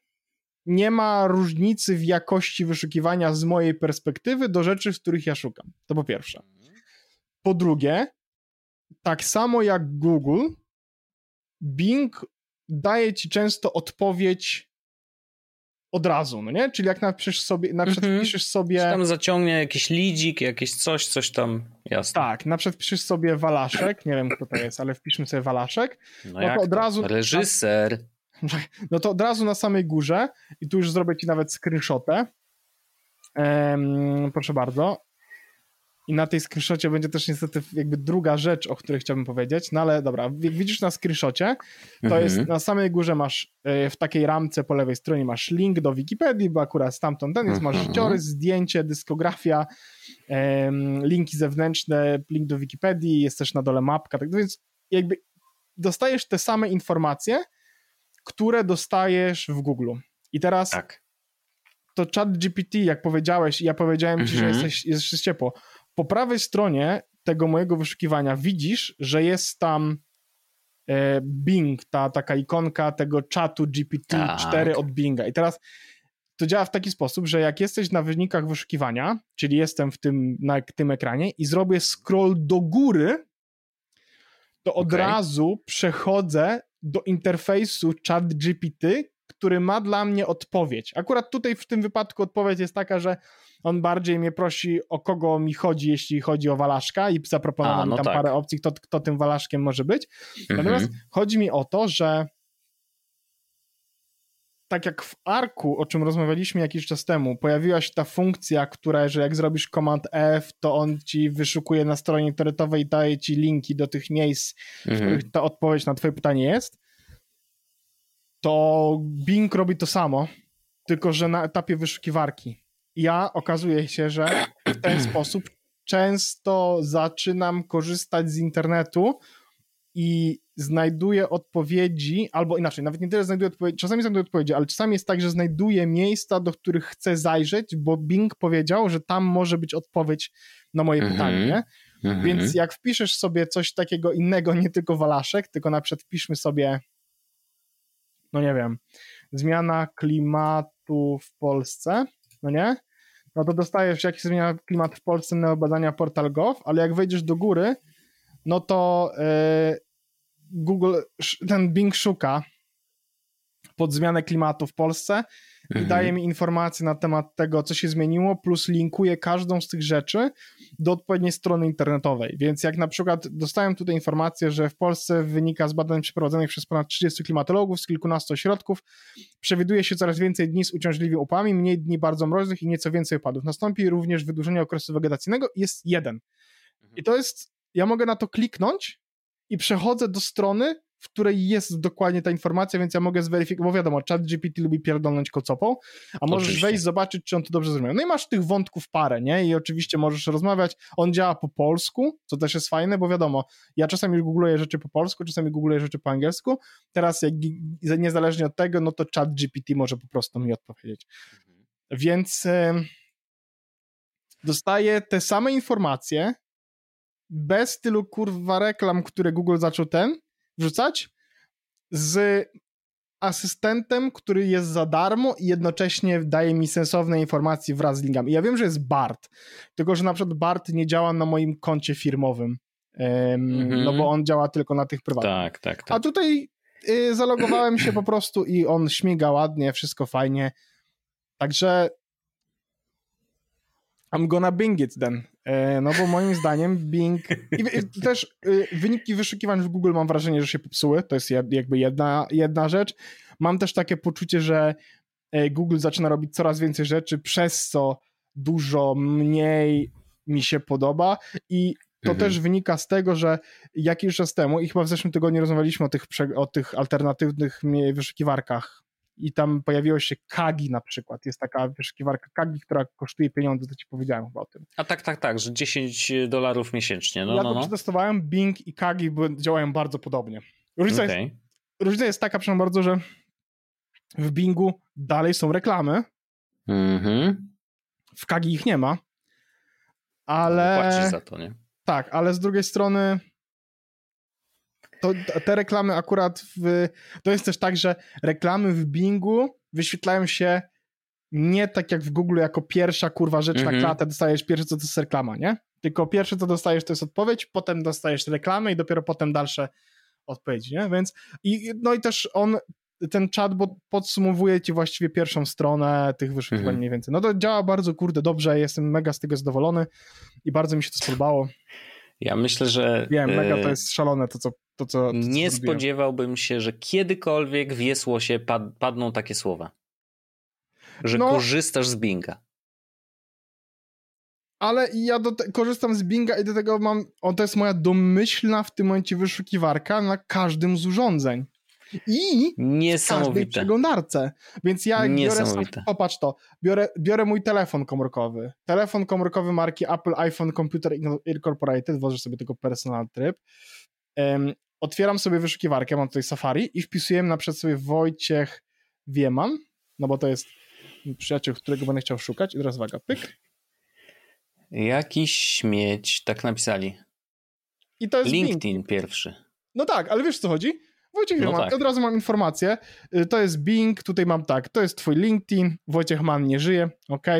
nie ma różnicy w jakości wyszukiwania z mojej perspektywy do rzeczy, w których ja szukam. To po pierwsze. Po drugie, tak samo jak Google, Bing daje ci często odpowiedź od razu, no nie? Czyli jak napiszesz sobie, na przykład -hmm. piszesz sobie... Czy tam zaciągnie jakiś lidzik, jakieś coś, coś tam, jasne. Tak, na przykład piszesz sobie Walaszek, nie wiem kto to jest, ale wpiszmy sobie Walaszek. No, no to od razu... Reżyser. No to od razu na samej górze i tu już zrobię ci nawet screenshotę. Um, proszę bardzo. I na tej screenshocie będzie też niestety jakby druga rzecz, o której chciałbym powiedzieć, no ale dobra, jak widzisz na screenshocie, to mhm. jest na samej górze masz e, w takiej ramce po lewej stronie masz link do Wikipedii, bo akurat stamtąd ten jest, masz mhm. życiorys, zdjęcie, dyskografia, linki zewnętrzne, link do Wikipedii, jest też na dole mapka, tak więc jakby dostajesz te same informacje, które dostajesz w Google. I teraz tak. to chat GPT, jak powiedziałeś, ja powiedziałem ci, że mhm. jesteś, jesteś ciepło po prawej stronie tego mojego wyszukiwania widzisz, że jest tam e, Bing, ta taka ikonka tego czatu GPT-4 tak. od Binga. I teraz to działa w taki sposób, że jak jesteś na wynikach wyszukiwania, czyli jestem w tym, na tym ekranie i zrobię scroll do góry, to od okay. razu przechodzę do interfejsu chat GPT, który ma dla mnie odpowiedź. Akurat tutaj w tym wypadku odpowiedź jest taka, że on bardziej mnie prosi, o kogo mi chodzi, jeśli chodzi o Walaszka i zaproponował mi no tam tak. parę opcji, kto, kto tym Walaszkiem może być. Mhm. Natomiast chodzi mi o to, że tak jak w Arku, o czym rozmawialiśmy jakiś czas temu, pojawiła się ta funkcja, która, że jak zrobisz Command F, to on ci wyszukuje na stronie internetowej i daje ci linki do tych miejsc, mhm. w których ta odpowiedź na twoje pytanie jest. To Bing robi to samo, tylko że na etapie wyszukiwarki ja okazuje się, że w ten sposób często zaczynam korzystać z internetu i znajduje odpowiedzi, albo inaczej, nawet nie tyle znajduje odpowiedzi, czasami znajduje odpowiedzi, ale czasami jest tak, że znajduje miejsca, do których chce zajrzeć, bo Bing powiedział, że tam może być odpowiedź na moje -hmm. pytanie. -hmm. Więc jak wpiszesz sobie coś takiego innego, nie tylko walaszek, tylko na przykład wpiszmy sobie, no nie wiem, zmiana klimatu w Polsce, no nie? No to dostajesz, jak się zmienia klimat w Polsce, na badania portal.gov, ale jak wejdziesz do góry, no to e, Google, ten Bing szuka pod zmianę klimatu w Polsce mhm. i daje mi informacje na temat tego, co się zmieniło, plus linkuje każdą z tych rzeczy do odpowiedniej strony internetowej. Więc jak na przykład dostałem tutaj informację, że w Polsce wynika z badań przeprowadzonych przez ponad 30 klimatologów z kilkunastu ośrodków, przewiduje się coraz więcej dni z uciążliwymi upałami, mniej dni bardzo mroźnych i nieco więcej opadów. Nastąpi również wydłużenie okresu wegetacyjnego jest jeden. Mhm. I to jest ja mogę na to kliknąć i przechodzę do strony, w której jest dokładnie ta informacja, więc ja mogę zweryfikować, bo wiadomo, chat GPT lubi pierdolnąć kocopą, a możesz oczywiście. wejść, zobaczyć, czy on to dobrze zrozumiał. No i masz tych wątków parę, nie? I oczywiście możesz rozmawiać, on działa po polsku, co też jest fajne, bo wiadomo, ja czasami googluję rzeczy po polsku, czasami googluję rzeczy po angielsku, teraz jak niezależnie od tego, no to chat GPT może po prostu mi odpowiedzieć. Mhm. Więc y, dostaję te same informacje, bez tylu kurwa reklam, które Google zaczął ten wrzucać, z asystentem, który jest za darmo i jednocześnie daje mi sensowne informacje wraz z linkami. Ja wiem, że jest BART, tylko że na przykład BART nie działa na moim koncie firmowym, um, mm -hmm. no bo on działa tylko na tych prywatnych. Tak, tak, tak. A tutaj y, zalogowałem się po prostu i on śmiga ładnie, wszystko fajnie. Także I'm gonna bing it then. E, no bo moim zdaniem Bing i też y, wyniki wyszukiwań w Google mam wrażenie, że się popsuły. To jest jakby jedna, jedna rzecz. Mam też takie poczucie, że e, Google zaczyna robić coraz więcej rzeczy, przez co dużo mniej mi się podoba i to mhm. też wynika z tego, że jakiś czas temu, i chyba w zeszłym tygodniu rozmawialiśmy o tych, o tych alternatywnych wyszukiwarkach i tam pojawiło się Kagi na przykład. Jest taka wyszukiwarka Kagi, która kosztuje pieniądze, to ci powiedziałem chyba o tym. A tak, tak, tak, że 10 dolarów miesięcznie. No, ja no, to no. przetestowałem, Bing i Kagi działają bardzo podobnie. Różnica, okay. jest, różnica jest taka, przynajmniej bardzo, że w Bingu dalej są reklamy. Mhm. W Kagi ich nie ma. Ale. Płacisz za to, nie? Tak, ale z drugiej strony to, te reklamy akurat w, to jest też tak, że reklamy w Bingu wyświetlają się nie tak jak w Google jako pierwsza kurwa rzecz na mhm. klatę dostajesz pierwsze co to jest reklama, nie? Tylko pierwsze co dostajesz to jest odpowiedź, potem dostajesz reklamę i dopiero potem dalsze odpowiedzi, nie? Więc i, no i też on ten chatbot podsumowuje ci właściwie pierwszą stronę tych wyszukiwań -hmm. mniej więcej. No to działa bardzo kurde dobrze, jestem mega z tego zadowolony i bardzo mi się to spodobało. Ja myślę, że. Wiem, mega to e, jest szalone to, co. To, co, to, nie co spodziewałbym się, że kiedykolwiek w Jesłosie pad, padną takie słowa. Że no, korzystasz z Binga. Ale ja korzystam z Binga i do tego mam. O, to jest moja domyślna w tym momencie wyszukiwarka na każdym z urządzeń i w każdej przeglądarce. Więc ja biorę, popatrz to, biorę, biorę mój telefon komórkowy, telefon komórkowy marki Apple iPhone Computer Incorporated, włożę sobie tego personal tryb, um, otwieram sobie wyszukiwarkę, mam tutaj Safari i wpisuję na przykład sobie Wojciech Wieman, no bo to jest przyjaciel, którego będę chciał szukać i teraz uwaga, pyk. Jakiś śmieć, tak napisali. I to jest LinkedIn Bing. pierwszy. No tak, ale wiesz co chodzi? Wojciech no tak. od razu mam informację, y, to jest Bing, tutaj mam tak, to jest twój LinkedIn, Wojciech Mann nie żyje, ok.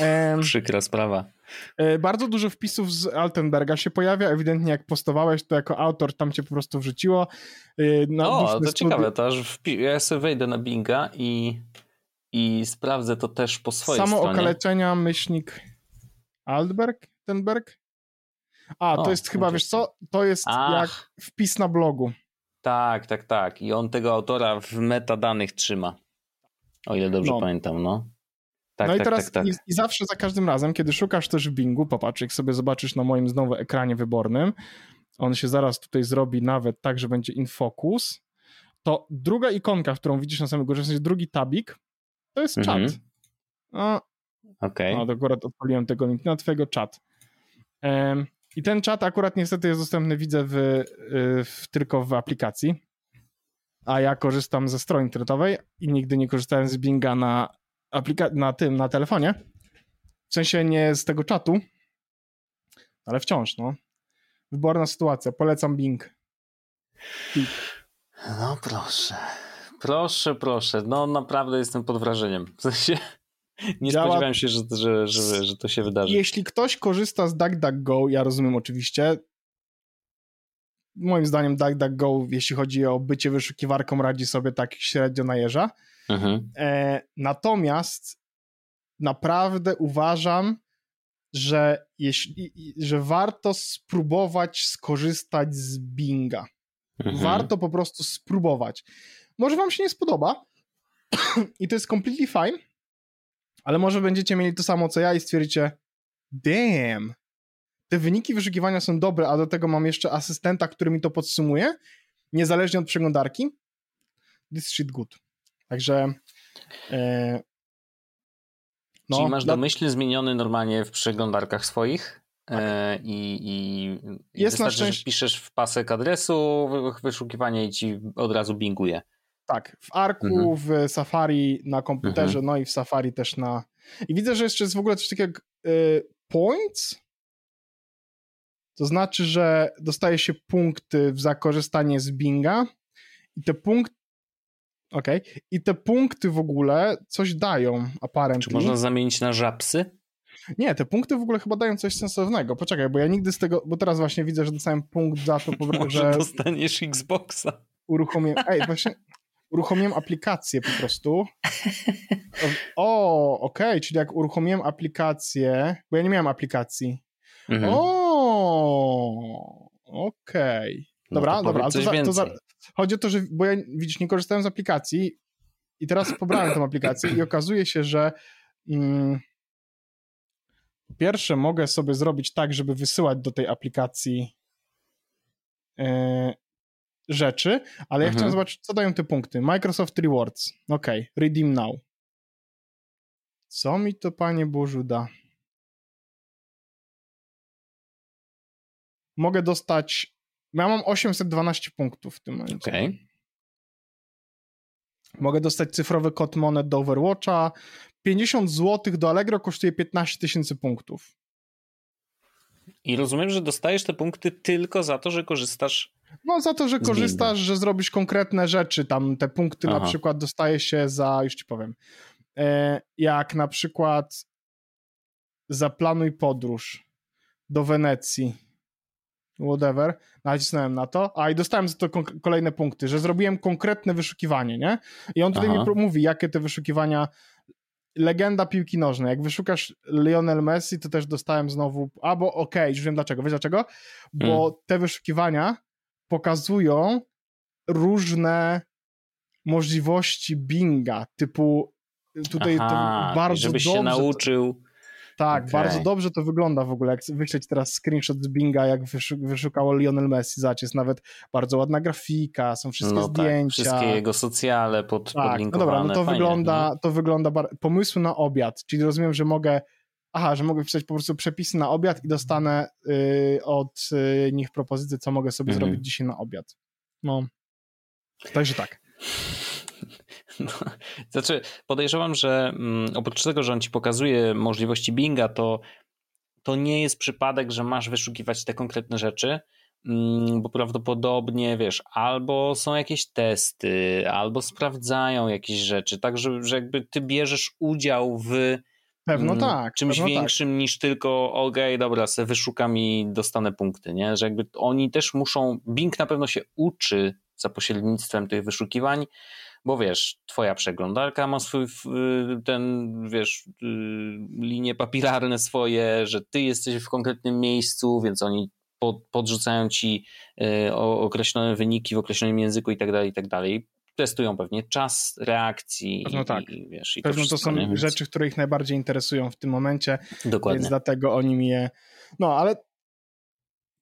Um, Przykra sprawa. Y, bardzo dużo wpisów z Altenberga się pojawia, ewidentnie jak postowałeś, to jako autor tam cię po prostu wrzuciło. Y, no, to studi- ciekawe, to aż ja sobie wejdę na Binga i, i sprawdzę to też po swojej Samo stronie. Samo okaleczenia, myślnik Altberg, Tenberg? A, o, to jest chyba, wiesz co, to jest Ach. jak wpis na blogu. Tak, tak, tak. I on tego autora w metadanych trzyma. O ile dobrze no. pamiętam, no. Tak, no tak, i teraz tak, tak. I, i, zawsze za każdym razem, kiedy szukasz też w Bingu, popatrz, jak sobie zobaczysz na moim znowu ekranie wybornym, on się zaraz tutaj zrobi nawet tak, że będzie in focus, to druga ikonka, którą widzisz na samym górze, w sensie drugi tabik, to jest czat. Mhm. No, Okej. Okay. No, akurat odpaliłem tego linka na twojego czat. Um, I ten czat akurat niestety jest dostępny, widzę, w, y, w, tylko w aplikacji. A ja korzystam ze strony internetowej i nigdy nie korzystałem z Binga na, aplika- na tym, na telefonie. W sensie nie z tego czatu, ale wciąż, no. Wyborna sytuacja. Polecam Bing. Bing. No proszę. Proszę, proszę. No naprawdę jestem pod wrażeniem. W sensie nie Działa... spodziewałem się, że, że, że, że to się wydarzy. Jeśli ktoś korzysta z DuckDuckGo, ja rozumiem oczywiście, moim zdaniem DuckDuckGo, jeśli chodzi o bycie wyszukiwarką, radzi sobie tak średnio na jeża. Mhm. E, natomiast naprawdę uważam, że, jeśli, że warto spróbować skorzystać z Binga. Mhm. Warto po prostu spróbować. Może wam się nie spodoba i to jest completely fine, ale może będziecie mieli to samo co ja i stwierdzicie damn, te wyniki wyszukiwania są dobre, a do tego mam jeszcze asystenta, który mi to podsumuje, niezależnie od przeglądarki. This shit good. Także e, no, Czyli masz domyślny zmieniony normalnie w przeglądarkach swoich tak. e, i, i jest na szczęście... że piszesz w pasek adresu wyszukiwanie i ci od razu binguje. Tak, w Arku, mhm. w Safari na komputerze, mhm. no i w Safari też na... I widzę, że jeszcze jest w ogóle coś takiego jak y, points, to znaczy, że dostaje się punkty za korzystanie z Binga i te punkty Okej. Okay. I te punkty w ogóle coś dają, apparently. Czy można zamienić na żabsy? Nie, te punkty w ogóle chyba dają coś sensownego. Poczekaj, bo ja nigdy z tego, bo teraz właśnie widzę, że dostałem punkt za to, Może że... dostaniesz Xboxa. Uruchomiłem, ej, właśnie uruchomiłem aplikację po prostu. O, okej, okay, czyli jak uruchomiłem aplikację, bo ja nie miałem aplikacji. Mhm. O, okej. Okay. Dobra, no dobra, ale to, za, to za, chodzi o to, że, bo ja, widzisz, nie korzystałem z aplikacji i teraz pobrałem tę aplikację i okazuje się, że mm, pierwsze mogę sobie zrobić tak, żeby wysyłać do tej aplikacji e, rzeczy, ale ja mhm. chciałem zobaczyć, co dają te punkty. Microsoft Rewards. Ok, redeem now. Co mi to, panie Bożu, da? Mogę dostać ja mam 812 punktów w tym momencie. Okay. Mogę dostać cyfrowy kod monet do Overwatcha. 50 zł do Allegro kosztuje 15 tysięcy punktów. I rozumiem, że dostajesz te punkty tylko za to, że korzystasz. No, za to, że korzystasz, że zrobisz konkretne rzeczy. Tam te punkty Aha. na przykład dostaje się za, już ci powiem, e, jak na przykład zaplanuj podróż do Wenecji whatever, nacisnąłem na to, a i dostałem za to kolejne punkty, że zrobiłem konkretne wyszukiwanie, nie? I on tutaj Aha. mi mówi, jakie te wyszukiwania legenda piłki nożnej. Jak wyszukasz Lionel Messi, to też dostałem znowu, albo okej, okay, już wiem dlaczego. Wiesz dlaczego? Bo hmm. te wyszukiwania pokazują różne możliwości Binga, typu tutaj Aha, bardzo żebyś dobrze... się nauczył tak, okay. bardzo dobrze to wygląda w ogóle, jak wyśleć teraz screenshot z Binga, jak wyszukało Lionel Messi, jest nawet bardzo ładna grafika, są wszystkie no tak, zdjęcia. Tak, wszystkie jego socjale pod, tak, no dobra, no to Fajnie, wygląda, no. to wygląda, bar... pomysły na obiad, czyli rozumiem, że mogę aha, że mogę wpisać po prostu przepisy na obiad i dostanę y, od y, nich propozycję, co mogę sobie mhm. zrobić dzisiaj na obiad. No, także tak. No, znaczy, podejrzewam, że mm, oprócz tego, że on ci pokazuje możliwości Binga, to, to nie jest przypadek, że masz wyszukiwać te konkretne rzeczy, mm, bo prawdopodobnie, wiesz, albo są jakieś testy, albo sprawdzają jakieś rzeczy, tak, że, że jakby ty bierzesz udział w Pewno mm, tak. Czymś pewno tak. większym tak. niż tylko okej, okay, dobra, se wyszukam i dostanę punkty, nie? Że jakby oni też muszą, Bing na pewno się uczy za pośrednictwem tych wyszukiwań, bo wiesz, twoja przeglądarka ma swój ten, wiesz, y, linie papilarne swoje, że ty jesteś w konkretnym miejscu, więc oni podrzucają ci y, określone wyniki w określonym języku i tak dalej, i tak dalej. Testują pewnie czas reakcji. Pewno tak. I, wiesz, i Pewno to, to są nie? rzeczy, które ich najbardziej interesują w tym momencie. Dokładnie. Więc dlatego oni mi je... No, ale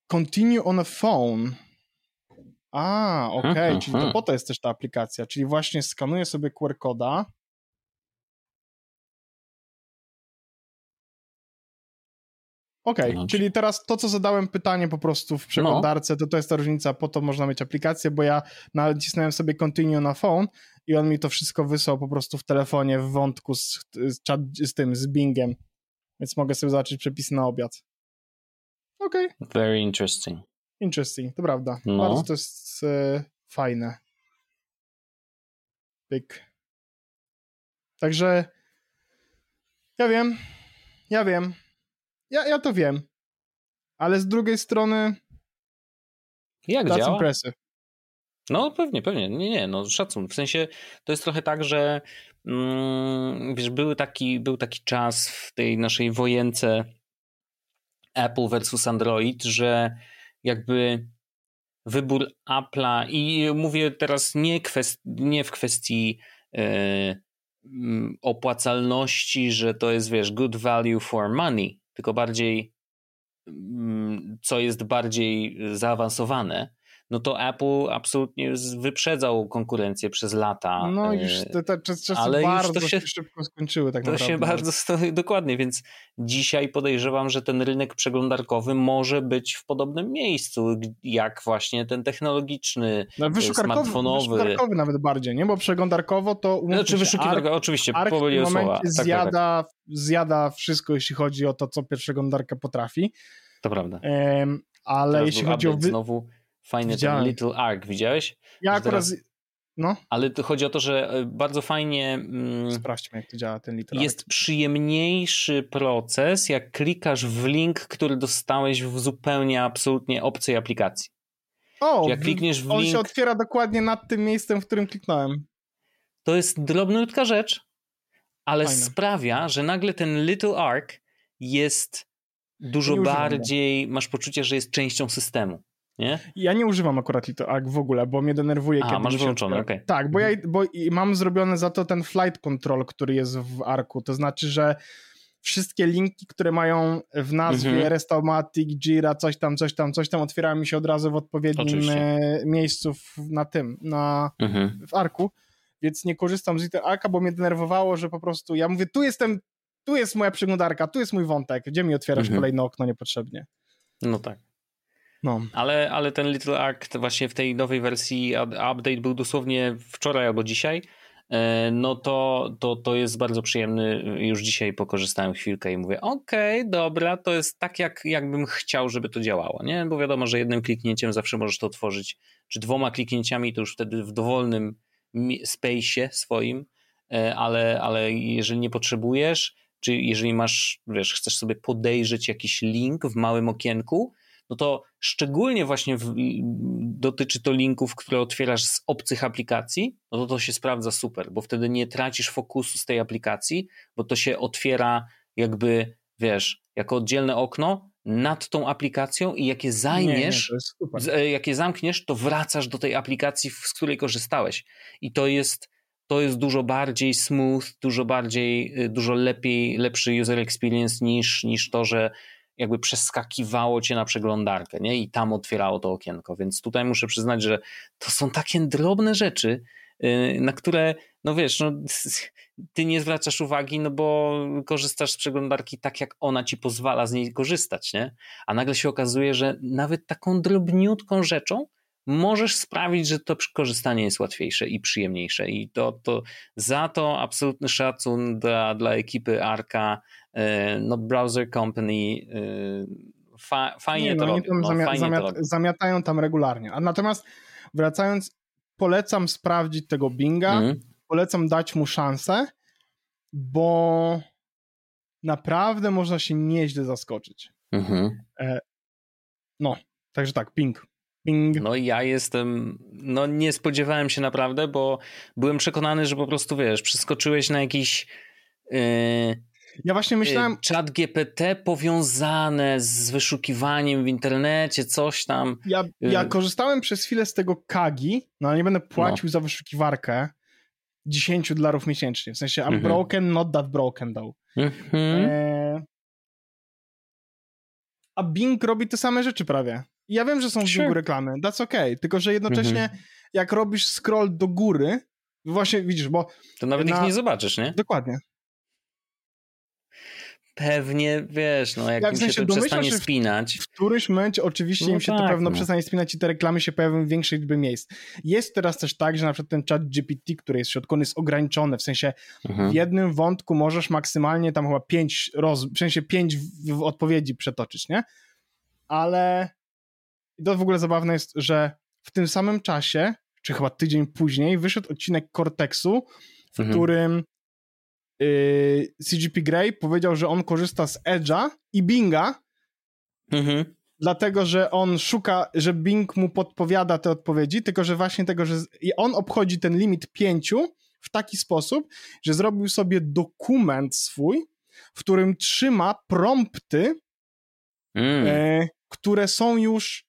continue on a phone a, okej, okay. czyli to po to jest też ta aplikacja, czyli właśnie skanuję sobie QR koda. Okej, okay, czyli teraz to, co zadałem pytanie po prostu w przeglądarce, no. to to jest ta różnica, po to można mieć aplikację, bo ja nacisnąłem sobie continue na phone i on mi to wszystko wysłał po prostu w telefonie w wątku z, z, z tym, z Bingiem, więc mogę sobie zobaczyć przepisy na obiad. Okej. Okay. Very interesting. Interesting, to prawda. No. Bardzo to jest e, fajne. Pyk. Także ja wiem, ja wiem, ja, ja to wiem, ale z drugiej strony jak działa? Impressive. No pewnie, pewnie. Nie, nie, no szacun. W sensie to jest trochę tak, że mm, wiesz, był taki, był taki czas w tej naszej wojence Apple versus Android, że jakby wybór Apple'a. I mówię teraz nie, kwest, nie w kwestii yy, opłacalności, że to jest, wiesz, good value for money, tylko bardziej mm, co jest bardziej zaawansowane, no to Apple absolutnie wyprzedzał konkurencję przez lata. No już e, te, te czasy ale bardzo już to się szybko skończyły tak to naprawdę. się bardzo, dokładnie, więc dzisiaj podejrzewam, że ten rynek przeglądarkowy może być w podobnym miejscu, jak właśnie ten technologiczny, no, wyszukarkowy, smartfonowy. Wyszukarkowy nawet bardziej, nie? Bo przeglądarkowo to znaczy wyszukiwarka, oczywiście, Ark w tym momencie tak, zjada, tak, tak. zjada wszystko, jeśli chodzi o to, co przeglądarka potrafi. To prawda. Um, ale Teraz jeśli chodzi o... Wy... Znowu Fajny Widziałem. ten Little Ark, widziałeś? Ja akurat... Teraz... No. Ale chodzi o to, że e, bardzo fajnie. Mm, Sprawdźmy, jak to działa ten Little Jest przyjemniejszy proces, jak klikasz w link, który dostałeś w zupełnie, absolutnie obcej aplikacji. O, jak klikniesz w on link. Się otwiera dokładnie nad tym miejscem, w którym kliknąłem. To jest drobniutka rzecz, ale Fajne. sprawia, że nagle ten Little Ark jest dużo bardziej. Masz poczucie, że jest częścią systemu. Nie? Ja nie używam akurat Arc w ogóle, bo mnie denerwuje, A, kiedy masz wyłączony, okej. Okay. Tak, bo, ja, bo mam zrobione za to ten flight control, który jest w Arku, to znaczy, że wszystkie linki, które mają w nazwie mhm. Restomatic, Jira, coś tam, coś tam, coś tam, otwierają mi się od razu w odpowiednim Oczywiście. miejscu na tym, na, mhm. w Arku, więc nie korzystam z Little Arka, bo mnie denerwowało, że po prostu ja mówię, tu jestem, tu jest moja przeglądarka, tu jest mój wątek, gdzie mi otwierasz mhm. kolejne okno niepotrzebnie. No tak. No. Ale, ale ten Little Act właśnie w tej nowej wersji update był dosłownie wczoraj albo dzisiaj. E, no to, to, to jest bardzo przyjemny. Już dzisiaj pokorzystałem chwilkę i mówię, okej, okay, dobra, to jest tak, jak, jakbym chciał, żeby to działało, nie? Bo wiadomo, że jednym kliknięciem zawsze możesz to otworzyć, czy dwoma kliknięciami, to już wtedy w dowolnym space'ie swoim, e, ale, ale jeżeli nie potrzebujesz, czy jeżeli masz, wiesz, chcesz sobie podejrzeć jakiś link w małym okienku, no to szczególnie właśnie w, dotyczy to linków, które otwierasz z obcych aplikacji, no to to się sprawdza super, bo wtedy nie tracisz fokusu z tej aplikacji, bo to się otwiera jakby, wiesz, jako oddzielne okno nad tą aplikacją i jak je zajmiesz, nie, nie, e, jak je zamkniesz, to wracasz do tej aplikacji, z której korzystałeś. I to jest to jest dużo bardziej smooth, dużo bardziej, y, dużo lepiej, lepszy user experience niż, niż to, że jakby przeskakiwało cię na przeglądarkę, nie? I tam otwierało to okienko. Więc tutaj muszę przyznać, że to są takie drobne rzeczy, y, na które, no wiesz, no, ty nie zwracasz uwagi, no bo korzystasz z przeglądarki tak, jak ona ci pozwala z niej korzystać, nie? A nagle się okazuje, że nawet taką drobniutką rzeczą możesz sprawić, że to korzystanie jest łatwiejsze i przyjemniejsze. I to, to za to absolutny szacun dla, dla ekipy Arka, e, no Browser Company, e, fa, fajnie Nie, to no, robią. No, zamia zamiat, to robią. Zamiatają tam regularnie. A natomiast wracając, polecam sprawdzić tego Binga, mm. polecam dać mu szansę, bo naprawdę można się nieźle zaskoczyć. Mm -hmm. no, także tak, Ping. Ping. No ja jestem, no nie spodziewałem się naprawdę, bo byłem przekonany, że po prostu wiesz, przeskoczyłeś na jakiś yy, ja właśnie myślałem... Yy, chat GPT powiązane z wyszukiwaniem w internecie, coś tam. Ja, yy. ja korzystałem przez chwilę z tego Kagi, no ale nie będę płacił no. za wyszukiwarkę 10 dolarów miesięcznie. W sensie I'm mm -hmm. broken, not that broken though. Mm -hmm. e... A Bing robi te same rzeczy prawie. Ja wiem, że są w sure. reklamy, that's okay, tylko że jednocześnie mhm. jak robisz scroll do góry, właśnie widzisz, bo... To nawet na... ich nie zobaczysz, nie? Dokładnie. pewnie, wiesz, no jak ja, w sensie, się to przestanie się spinać. W, w którymś momencie oczywiście no im się tak, to pewno no. przestanie spinać i te reklamy się pojawią w większej liczbie miejsc. Jest teraz też tak, że na przykład ten chat GPT, który jest w środku, on jest ograniczony, w sensie mhm. w jednym wątku możesz maksymalnie tam chyba pięć, roz, w sensie pięć w, w odpowiedzi przetoczyć, nie? Ale to w ogóle zabawne jest, że w tym samym czasie, czy chyba tydzień później, wyszedł odcinek Cortexu, w mhm. którym yy, CGP Grey powiedział, że on korzysta z Edge'a i Binga, mhm. dlatego, że on szuka, że Bing mu podpowiada te odpowiedzi, tylko że właśnie tego, że on obchodzi ten limit pięciu w taki sposób, że zrobił sobie dokument swój, w którym trzyma prompty, mm. e, które są już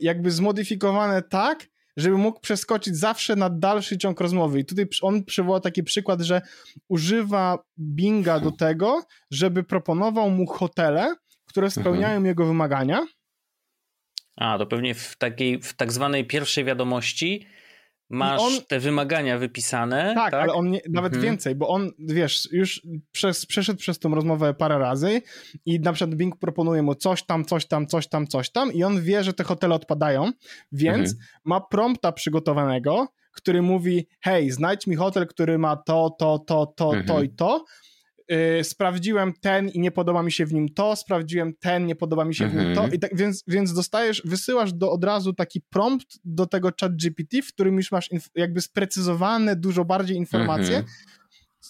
jakby zmodyfikowane tak, żeby mógł przeskoczyć zawsze na dalszy ciąg rozmowy. I tutaj on przywołał taki przykład, że używa Binga do tego, żeby proponował mu hotele, które mhm. spełniają mhm. jego wymagania. A, to pewnie w takiej, w tak zwanej pierwszej wiadomości masz on, te wymagania wypisane. Tak, tak? ale on nie, nawet mhm. więcej, bo on, wiesz, już przez, przeszedł przez tą rozmowę parę razy i na przykład Bing proponuje mu coś tam, coś tam, coś tam, coś tam i on wie, że te hotele odpadają, więc mhm. ma prompta przygotowanego, który mówi, hej, znajdź mi hotel, który ma to, to, to, to, mhm. to i to yy, sprawdziłem ten i nie podoba mi się w nim to, sprawdziłem ten, nie podoba mi się mhm. w nim to mhm. i tak, więc, więc dostajesz, wysyłasz do, od razu taki prompt do tego chat GPT, w którym już masz jakby sprecyzowane dużo bardziej informacje. Mhm.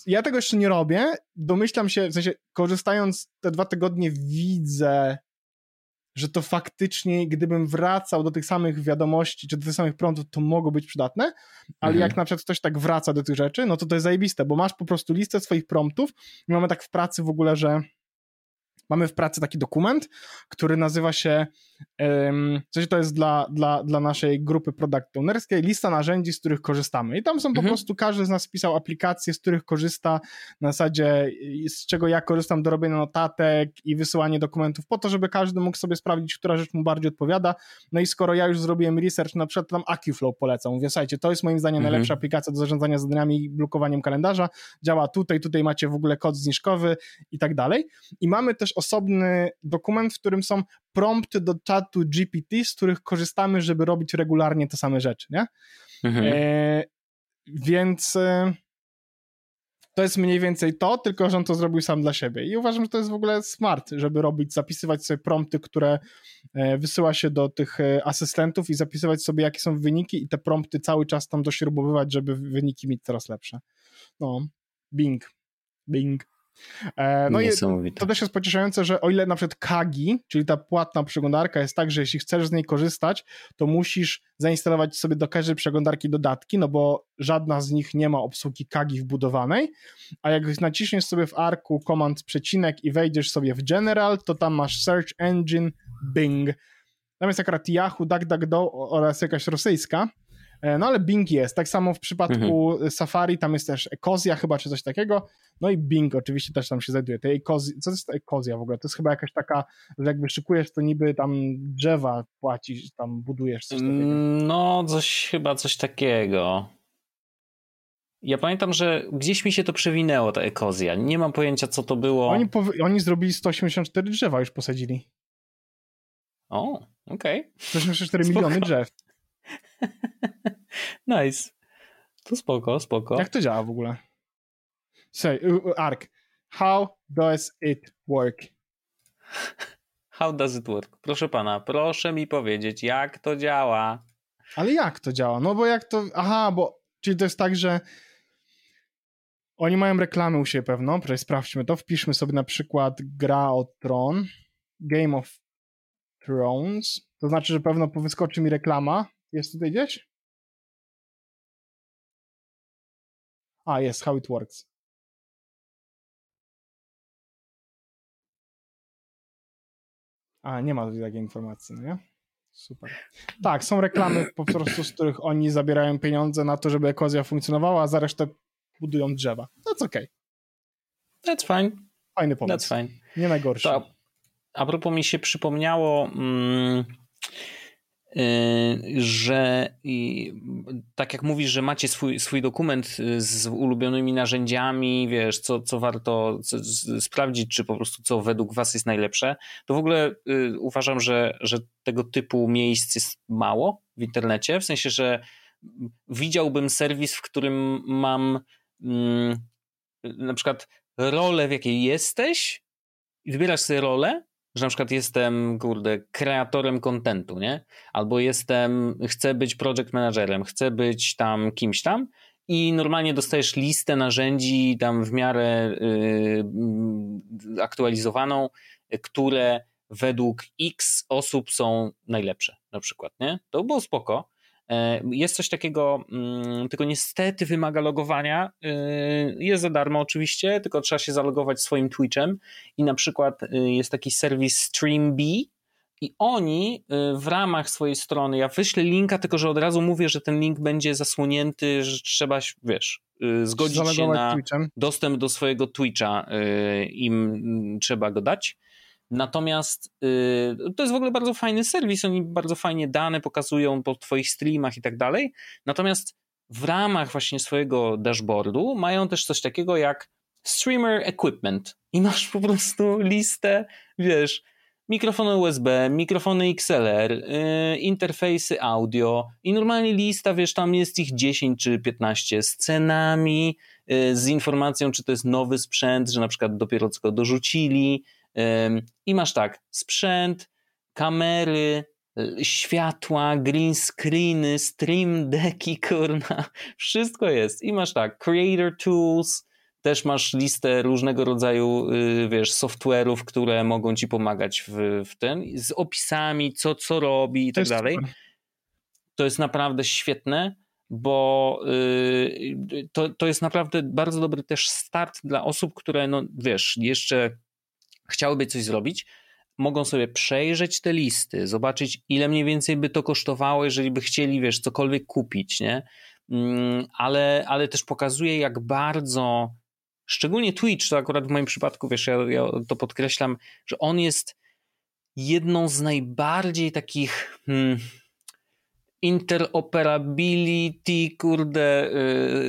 Ja tego jeszcze nie robię, domyślam się, w sensie korzystając te dwa tygodnie widzę że to faktycznie, gdybym wracał do tych samych wiadomości, czy do tych samych prądów, to mogło być przydatne, ale mhm. jak na przykład ktoś tak wraca do tych rzeczy, no to to jest zajebiste, bo masz po prostu listę swoich promptów i mamy tak w pracy w ogóle, że mamy w pracy taki dokument, który nazywa się, w sensie to jest dla, dla, dla naszej grupy product ownerskiej, lista narzędzi, z których korzystamy. I tam są mhm. po prostu, każdy z nas wpisał aplikacje, z których korzysta, na zasadzie z czego ja korzystam do robienia notatek i wysyłania dokumentów, po to, żeby każdy mógł sobie sprawdzić, która rzecz mu bardziej odpowiada. No i skoro ja już zrobiłem research, na przykład tam AccuFlow polecam. Mówię, słuchajcie, to jest moim zdaniem mhm. najlepsza aplikacja do zarządzania zadaniami i blokowaniem kalendarza. Działa tutaj, tutaj macie w ogóle kod zniżkowy i tak dalej. I mamy też osobny dokument, w którym są prompty do czatu GPT, z których korzystamy, żeby robić regularnie te same rzeczy, nie? Mhm. E, więc e, to jest mniej więcej to, tylko że on to zrobił sam dla siebie. I uważam, że to jest w ogóle smart, żeby robić, zapisywać sobie prompty, które e, wysyła się do tych e, asystentów i zapisywać sobie, jakie są wyniki i te prompty cały czas tam dośrubowywać, żeby wyniki mieć coraz lepsze. No, Bing. Bing. E, no i to też jest pocieszające, że o ile na przykład Kagi, czyli ta płatna przeglądarka jest tak, że jeśli chcesz z niej korzystać, to musisz zainstalować sobie do każdej przeglądarki dodatki, no bo żadna z nich nie ma obsługi Kagi wbudowanej, a jak naciśniesz sobie w arku command przecinek i wejdziesz sobie w general, to tam masz search engine Bing. Tam jest akurat Yahoo, DuckDuckGo oraz jakaś rosyjska, no ale Bing jest. Tak samo w przypadku mhm. Safari tam jest też Ekozja chyba, czy coś takiego. No i Bing oczywiście też tam się znajduje. Tej Ekozja, co to jest Ekozja w ogóle? To jest chyba jakaś taka, że jakby szykujesz, to niby tam drzewa płacisz, tam budujesz coś takiego. Mm, no, coś chyba coś takiego. Ja pamiętam, że gdzieś mi się to przewinęło, ta ekozja. Nie mam pojęcia, co to było. Oni, oni zrobili 184 drzewa, już posadzili. O, okej. Okay. 184 miliony drzew. nice. To spoko, spoko. Jak to działa w ogóle? Say, Ark, how does it work? How does it work? Proszę pana, proszę mi powiedzieć, jak to działa. Ale jak to działa? No bo jak to... Aha, bo... Czyli to jest tak, że oni mają reklamy u siebie pewno, Proszę, sprawdźmy to, wpiszmy sobie na przykład gra o Tron, Game of Thrones, to znaczy, że pewno wyskoczy mi reklama jest tutaj gdzieś? A, jest, how it works. A, nie ma tutaj takiej informacji, no nie? Super. Tak, są reklamy po prostu, z których oni zabierają pieniądze na to, żeby ekozja funkcjonowała, a za resztę budują drzewa. That's okay. That's fine. Fajny pomysł. That's fine. Nie najgorszy. To, a propos mi się przypomniało... Mm, że tak jak mówisz, że macie swój, swój dokument z ulubionymi narzędziami, wiesz, co, co warto sprawdzić, czy po prostu co według was jest najlepsze, to w ogóle uważam, że, że tego typu miejsc jest mało w internecie, w sensie, że widziałbym serwis, w którym mam mm, na przykład rolę, w jakiej jesteś i wybierasz sobie rolę, że na przykład jestem, kurde, kreatorem kontentu, nie? Albo jestem, chcę być project managerem, chcę być tam kimś tam i normalnie dostajesz listę narzędzi tam w miarę yy, aktualizowaną, które według X osób są najlepsze, na przykład, nie? To było spoko. E, jest coś takiego, mm, tylko niestety wymaga logowania. E, jest za darmo oczywiście, tylko trzeba się zalogować swoim Twitchem i na przykład e, jest taki serwis StreamB i oni w ramach swojej strony, ja wyślę linka, tylko że od razu mówię, że ten link będzie zasłonięty, że trzeba, wiesz, zgodzić się na Twitchem. dostęp do swojego Twitcha, im trzeba go dać. Natomiast yy, to jest w ogóle bardzo fajny serwis, oni bardzo fajnie dane pokazują po twoich streamach i tak dalej. Natomiast w ramach właśnie swojego dashboardu mają też coś takiego jak streamer equipment i masz po prostu listę, wiesz, mikrofony USB, mikrofony XLR, yy, interfejsy audio i normalnie lista, wiesz, tam jest ich 10 czy 15 z cenami, yy, z informacją, czy to jest nowy sprzęt, że na przykład dopiero co go dorzucili, i masz tak, sprzęt, kamery, światła, green screeny, stream decki, kurna, wszystko jest. I masz tak, creator tools, też masz listę różnego rodzaju, y, wiesz, software'ów, które mogą ci pomagać w, w tym, z opisami, co, co robi i tak dalej. To jest naprawdę świetne, bo y, to, to jest naprawdę bardzo dobry też start dla osób, które, no wiesz, jeszcze chciałyby coś zrobić, mogą sobie przejrzeć te listy, zobaczyć, ile mniej więcej by to kosztowało, jeżeli by chcieli, wiesz, cokolwiek kupić, nie? Mm, ale, ale też pokazuje, jak bardzo, szczególnie Twitch, to akurat w moim przypadku, wiesz, ja, ja to podkreślam, że on jest jedną z najbardziej takich hmm, interoperability, kurde,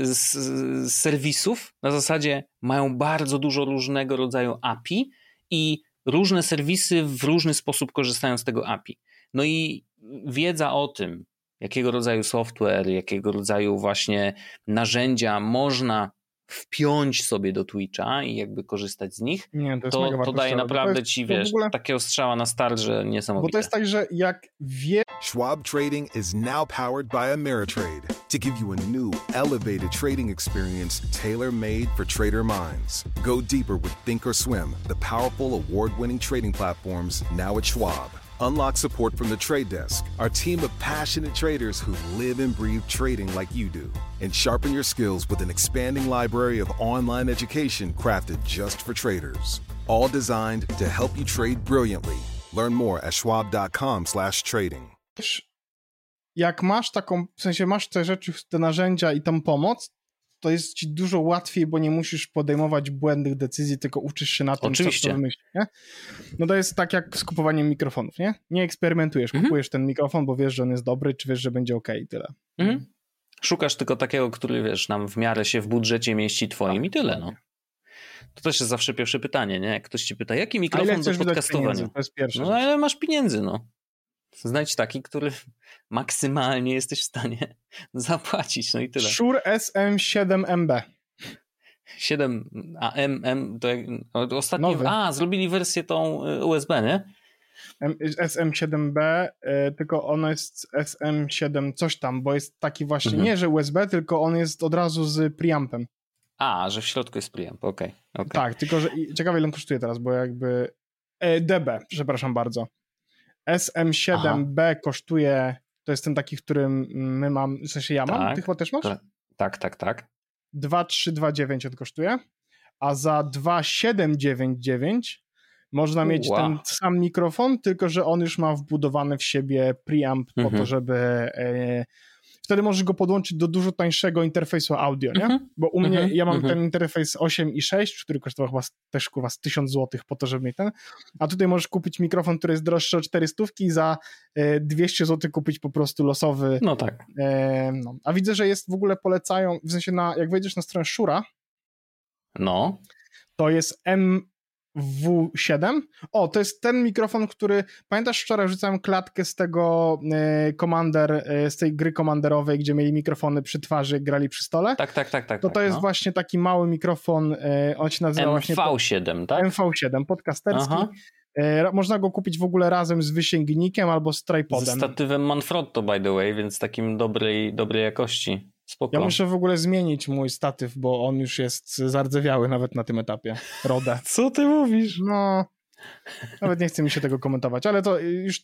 y, serwisów. Na zasadzie mają bardzo dużo różnego rodzaju API, i różne serwisy w różny sposób korzystają z tego API. No i wiedza o tym, jakiego rodzaju software, jakiego rodzaju właśnie narzędzia można wpiąć sobie do Twitcha i jakby korzystać z nich, Nie, to, to, to daje naprawdę to ci, wiesz, ogóle... takiego strzała na start, że niesamowite. Bo to jest tak, że jak wie... Schwab Trading is now powered by Ameritrade to give you a new, elevated trading experience tailor-made for trader minds. Go deeper with Thinkorswim, the powerful award-winning trading platforms now at Schwab. Unlock support from the trade desk, our team of passionate traders who live and breathe trading like you do. And sharpen your skills with an expanding library of online education crafted just for traders. All designed to help you trade brilliantly. Learn more at schwab.com/trading. Jak masz taką, w sensie masz te rzeczy, te narzędzia i tą pomoc, to jest ci dużo łatwiej, bo nie musisz podejmować błędnych decyzji, tylko uczysz się na tym, Oczywiście. co wymyślić, nie? No to jest tak jak z kupowaniem mikrofonów, nie? Nie eksperymentujesz, mhm. kupujesz ten mikrofon, bo wiesz, że on jest dobry, czy wiesz, że będzie ok i tyle. Mhm. Szukasz tylko takiego, który, wiesz, nam w miarę się w budżecie mieści twoim tak, i tyle, no. To też jest zawsze pierwsze pytanie, nie? Jak ktoś ci pyta, jaki mikrofon do podcastowania? To jest pierwsze. No ale masz pieniędzy, no. Znajdź taki, który maksymalnie jesteś w stanie zapłacić, no i tyle. Shure SM7MB. 7, a MM, to jak, ostatnio, Nowy. a, zrobili wersję tą y, USB, nie? SM7B, y, tylko ono jest SM7 coś tam, bo jest taki właśnie, mhm. nie że USB, tylko on jest od razu z preampem. A, że w środku jest preamp, okej. Okay, okay. Tak, tylko że ciekawe ile on kosztuje teraz, bo jakby e, DB, przepraszam bardzo. SM7B Aha. kosztuje, to jest ten taki, którym my mam, w sensie ja mam, tak, ty chyba też masz? Tak, tak, tak. 2329 on kosztuje, a za 2799 można mieć wow. ten sam mikrofon, tylko że on już ma wbudowany w siebie preamp mhm. po to, mhm. żeby e, wtedy możesz go podłączyć do dużo tańszego interfejsu audio, nie? Mhm. Bo u mnie, mhm. ja mam mhm. ten interfejs 8 i 6, który kosztował chyba też chyba 1000 zł po to, żeby mieć ten, a tutaj możesz kupić mikrofon, który jest droższy o 400 i za 200 zł kupić po prostu losowy. No tak. E, no. A widzę, że jest w ogóle polecają, w sensie na, jak wejdziesz na stronę Shura, no. To jest MW7. O, to jest ten mikrofon, który. Pamiętasz, wczoraj rzucałem klatkę z tego e, Commander, e, z tej gry komanderowej, gdzie mieli mikrofony przy twarzy, grali przy stole? Tak, tak, tak. tak to to tak, jest no. właśnie taki mały mikrofon. E, on się nazywa MV7, właśnie. MV7, tak? MV7, podcasterski. Aha. Można go kupić w ogóle razem z wysięgnikiem albo z tripodem. Ze statywem Manfrotto, by the way, więc takim dobrej, dobrej jakości. Spoko. Ja muszę w ogóle zmienić mój statyw, bo on już jest zardzewiały nawet na tym etapie. Rodę. Co ty mówisz? No, nawet nie chce mi się tego komentować, ale to już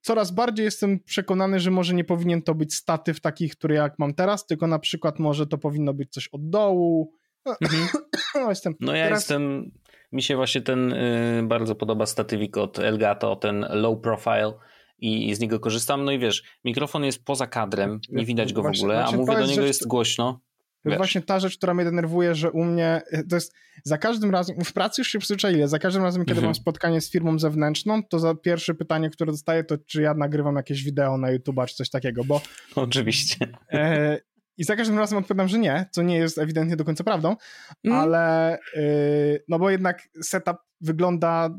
coraz bardziej jestem przekonany, że może nie powinien to być statyw takich, który jak mam teraz, tylko na przykład może to powinno być coś od dołu. Mhm. No, jestem, no ja teraz... jestem, mi się właśnie ten y, bardzo podoba statywik od Elgato, ten low profile, i z niego korzystam. No i wiesz, mikrofon jest poza kadrem, nie widać go w ogóle, a mówię do niego jest głośno. To jest właśnie ta rzecz, która mnie denerwuje, że u mnie to jest za każdym razem, w pracy już się przyzwyczaiłem, za każdym razem, kiedy mhm. mam spotkanie z firmą zewnętrzną, to za pierwsze pytanie, które dostaję, to czy ja nagrywam jakieś wideo na YouTube czy coś takiego, bo... Oczywiście. E, I za każdym razem odpowiadam, że nie, co nie jest ewidentnie do końca prawdą, mm. ale e, no bo jednak setup wygląda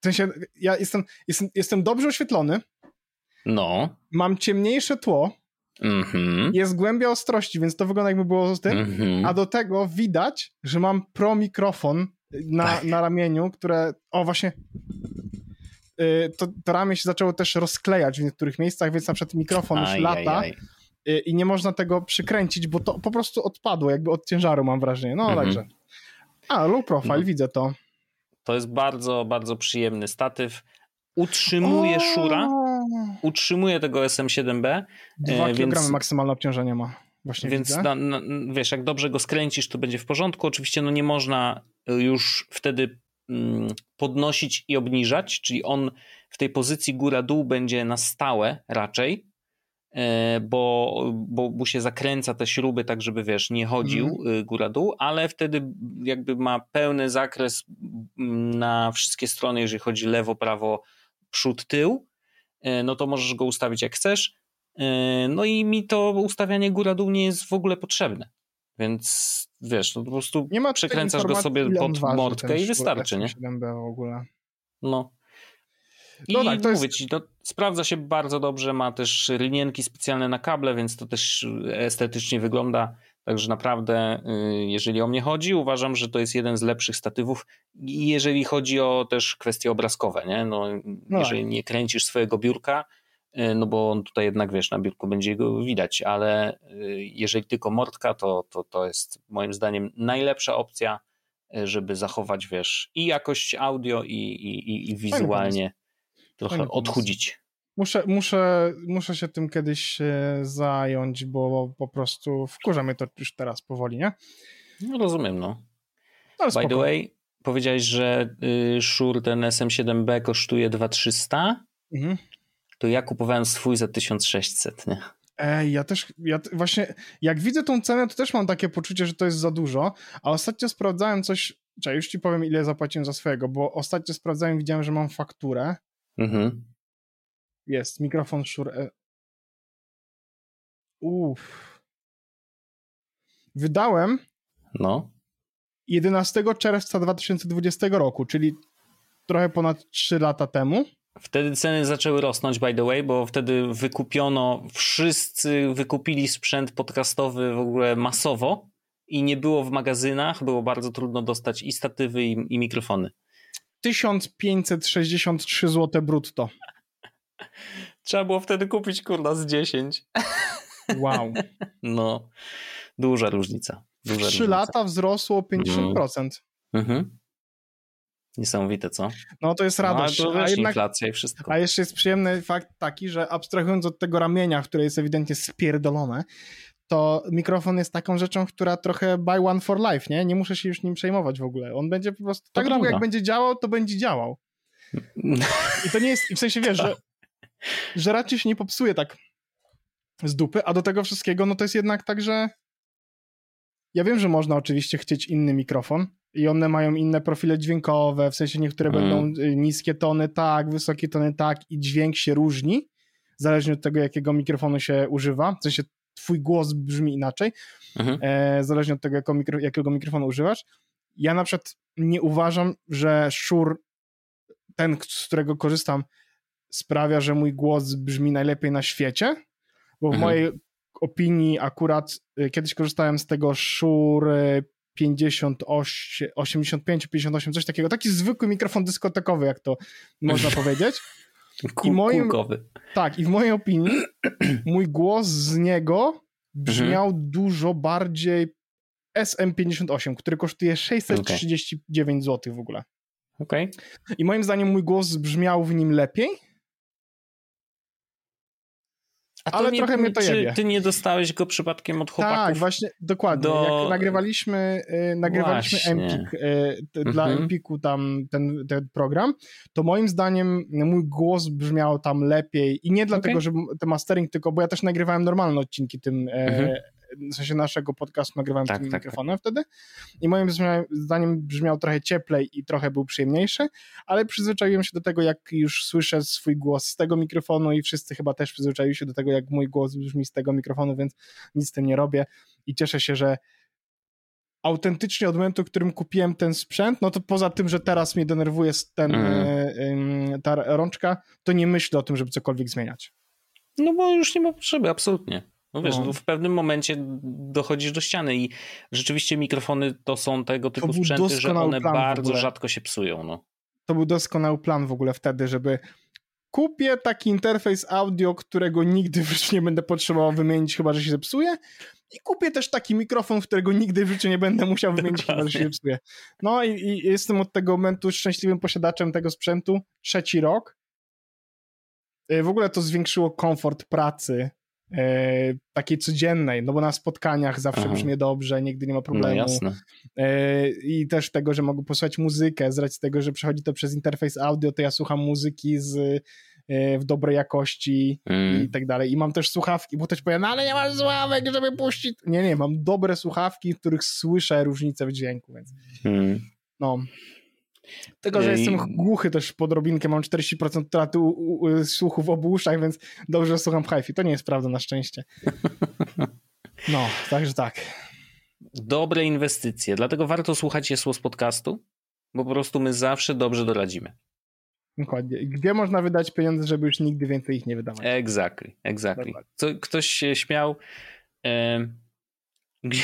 w sensie, ja jestem, jestem, jestem dobrze oświetlony. No. Mam ciemniejsze tło. Mm-hmm. Jest głębia ostrości, więc to wygląda jakby było z tym. Mm-hmm. A do tego widać, że mam pro mikrofon na, tak. na ramieniu, które. O, właśnie. Yy, to, to ramię się zaczęło też rozklejać w niektórych miejscach, więc na przykład mikrofon już aj, lata. Aj, aj. Yy, I nie można tego przykręcić, bo to po prostu odpadło, jakby od ciężaru, mam wrażenie. No, mm-hmm. także. A, low profile, no. widzę to. To jest bardzo, bardzo przyjemny statyw. Utrzymuje szura, utrzymuje tego SM7B. 2 kg więc, maksymalne obciążenie ma. Właśnie więc na, na, wiesz, jak dobrze go skręcisz, to będzie w porządku. Oczywiście no nie można już wtedy mm, podnosić i obniżać, czyli on w tej pozycji góra-dół będzie na stałe raczej, E, bo, bo mu się zakręca te śruby tak, żeby wiesz, nie chodził mm. góra-dół, ale wtedy jakby ma pełny zakres na wszystkie strony, jeżeli chodzi lewo, prawo, przód, tył, e, no to możesz go ustawić jak chcesz. E, no i mi to ustawianie góra-dół nie jest w ogóle potrzebne. Więc wiesz, no po prostu nie ma przekręcasz go sobie pod mordkę i wystarczy, nie? w ogóle. No. I no tak, to mówię jest... ci, to sprawdza się bardzo dobrze, ma też linienki specjalne na kable, więc to też estetycznie wygląda. Także naprawdę, y, jeżeli o mnie chodzi, uważam, że to jest jeden z lepszych statywów. I jeżeli chodzi o też kwestie obrazkowe, nie? No, no jeżeli tak. nie kręcisz swojego biurka, y, no bo on tutaj jednak, wiesz, na biurku będzie go widać, ale y, jeżeli tylko mordka, to, to, to jest moim zdaniem najlepsza opcja, żeby zachować, wiesz, i jakość audio, i, i, i wizualnie trochę odchudzić. Muszę, muszę, muszę się tym kiedyś zająć, bo po prostu wkurza mnie to już teraz powoli, nie? No rozumiem, no. no By the way, powiedziałeś, że y, Shure ten SM7B kosztuje 2300, mhm. to ja kupowałem swój za 1600, nie? Ej, ja też, ja właśnie, jak widzę tą cenę, to też mam takie poczucie, że to jest za dużo, a ostatnio sprawdzałem coś, czekaj, już ci powiem, ile zapłaciłem za swojego, bo ostatnio sprawdzałem, widziałem, że mam fakturę Mhm. Jest, mikrofon Shure. Uff. Wydałem. No. 11 czerwca 2020 roku, czyli trochę ponad 3 lata temu. Wtedy ceny zaczęły rosnąć, by the way, bo wtedy wykupiono, wszyscy wykupili sprzęt podcastowy w ogóle masowo i nie było w magazynach, było bardzo trudno dostać i statywy, i, i mikrofony. 1563 zł brutto. Trzeba było wtedy kupić kurna z 10. Wow. No, duża różnica. Duża 3 różnica. lata wzrosło o 50%. Mhm. mhm. Niesamowite, co? No to jest radość. No, to a jednak, inflacja i wszystko. A jeszcze jest przyjemny fakt taki, że abstrahując od tego ramienia, które jest ewidentnie spierdolone, to mikrofon jest taką rzeczą, która trochę buy one for life, nie? Nie muszę się już nim przejmować w ogóle. On będzie po prostu, tak długo jak będzie działał, to będzie działał. I to nie jest, w sensie wiesz, że, że raczej się nie popsuje tak z dupy, a do tego wszystkiego, no to jest jednak tak, że ja wiem, że można oczywiście chcieć inny mikrofon i one mają inne profile dźwiękowe, w sensie niektóre mm. będą y, niskie tony tak, wysokie tony tak i dźwięk się różni, zależnie od tego, jakiego mikrofonu się używa, w sensie twój głos brzmi inaczej, mhm. e, zależnie od tego, jakiego, mikro, jakiego mikrofonu używasz. Ja na przykład nie uważam, że Shure, ten, z którego korzystam, sprawia, że mój głos brzmi najlepiej na świecie, bo w mhm. mojej opinii akurat y, kiedyś korzystałem z tego Shure 58, 85, 58, coś takiego. Taki zwykły mikrofon dyskotekowy, jak to można powiedzieć. I moim, tak, i w mojej opinii mój głos z niego brzmiał mhm. dużo bardziej SM58, który kosztuje 639 okay. zł w ogóle. Okay. I moim zdaniem mój głos brzmiał w nim lepiej, ale trochę mnie to jebie. Czy ty nie dostałeś go przypadkiem od chłopaków? Tak, właśnie, dokładnie. Do... Jak nagrywaliśmy, y, nagrywaliśmy Empik, y, dla mhm. Empiku tam ten, ten program, to moim zdaniem mój głos brzmiał tam lepiej i nie dlatego, okay. że ten mastering, tylko bo ja też nagrywałem normalne odcinki tym e, mhm w sensie naszego podcastu nagrywałem tak, tym tak, mikrofonem tak. wtedy i moim zdaniem brzmiał trochę cieplej i trochę był przyjemniejszy, ale przyzwyczaiłem się do tego, jak już słyszę swój głos z tego mikrofonu i wszyscy chyba też przyzwyczaili się do tego, jak mój głos brzmi z tego mikrofonu, więc nic z tym nie robię i cieszę się, że autentycznie od momentu, w którym kupiłem ten sprzęt, no to poza tym, że teraz mnie denerwuje ten, mm. ta rączka, to nie myślę o tym, żeby cokolwiek zmieniać. No bo już nie ma potrzeby, absolutnie. No wiesz, no. no. w pewnym momencie dochodzisz do ściany i rzeczywiście mikrofony to są tego typu sprzęty, że one bardzo rzadko się psują. No. To był doskonały plan w ogóle wtedy, żeby kupię taki interfejs audio, którego nigdy w życiu nie będę potrzebował wymienić, chyba że się zepsuje. I kupię też taki mikrofon, którego nigdy w życiu nie będę musiał wymienić, chyba że się zepsuje. No i, i jestem od tego momentu szczęśliwym posiadaczem tego sprzętu. Trzeci rok. Y, w ogóle to zwiększyło komfort pracy takiej codziennej, no bo na spotkaniach zawsze Aha. brzmi dobrze, nigdy nie ma problemu. No jasne. E, I też tego, że mogę posłuchać muzykę, z racji tego, że przechodzi to przez interfejs audio, to ja słucham muzyki z e, w dobrej jakości mm. i tak dalej. I mam też słuchawki, bo ktoś powie, no ale nie mam słuchawek, żeby puścić. Nie, nie, mam dobre słuchawki, w których słyszę różnicę w dźwięku, więc mm. no. Tego, że I... jestem głuchy też pod robinkę, mam 40% traty słuchu w obu uszach, więc dobrze słucham hi To nie jest prawda na szczęście. No, także tak. Dobre inwestycje, dlatego warto słuchać Jesło z podcastu, bo po prostu my zawsze dobrze doradzimy. Dokładnie. Gdzie można wydać pieniądze, żeby już nigdy więcej ich nie wydawać? Exactly, exactly. Co, ktoś się śmiał, e, gdzie,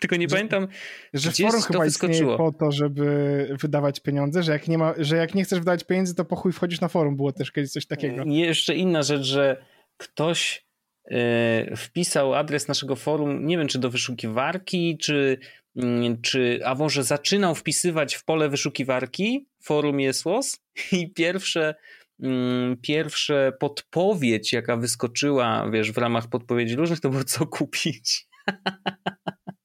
tylko nie że, pamiętam, że forum chyba wyskoczyło. po to, żeby wydawać pieniądze, że jak, nie ma, że jak nie chcesz wydawać pieniędzy, to po chuj wchodzisz na forum. Było też kiedyś coś takiego. I jeszcze inna rzecz, że ktoś e, wpisał adres naszego forum, nie wiem czy do wyszukiwarki, czy, mm, czy a może zaczynał wpisywać w pole wyszukiwarki forum Jesłos i pierwsze mm, pierwsze podpowiedź, jaka wyskoczyła, wiesz, w ramach podpowiedzi różnych, to było co kupić.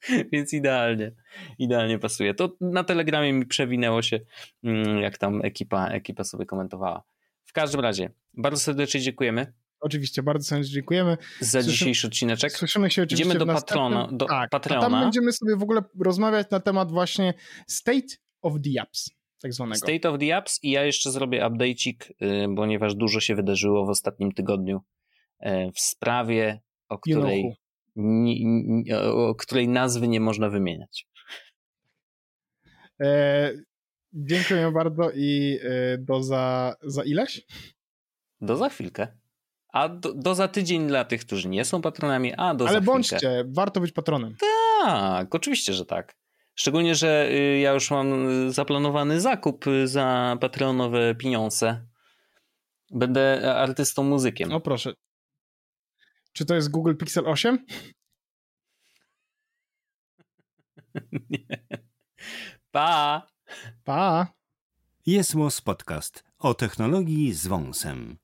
Więc idealnie, idealnie pasuje. To na Telegramie mi przewinęło się, mm, jak tam ekipa, ekipa sobie komentowała. W każdym razie, bardzo serdecznie dziękujemy. Oczywiście, bardzo serdecznie dziękujemy. Za dzisiejszy odcineczek. Słyszymy się oczywiście Idziemy do patrona. Do tak, Patreona. Tam będziemy sobie w ogóle rozmawiać na temat właśnie State of the Apps. Tak zwanego. State of the Apps i ja jeszcze zrobię update'ik, y, ponieważ dużo się wydarzyło w ostatnim tygodniu y, w sprawie, o której której nazwy nie można wymieniać. E, dziękuję bardzo i e, do za, za ileś? Do za chwilkę. A do, do, za tydzień dla tych, którzy nie są patronami, a do Ale za bądźcie, chwilkę. warto być patronem. Tak, oczywiście, że tak. Szczególnie, że y, ja już mam zaplanowany zakup za patronowe pieniądze. Będę artystą muzykiem. O proszę. Czy to jest Google Pixel 8? Nie. Pa! Pa! Jest Podcast o technologii z wąsem.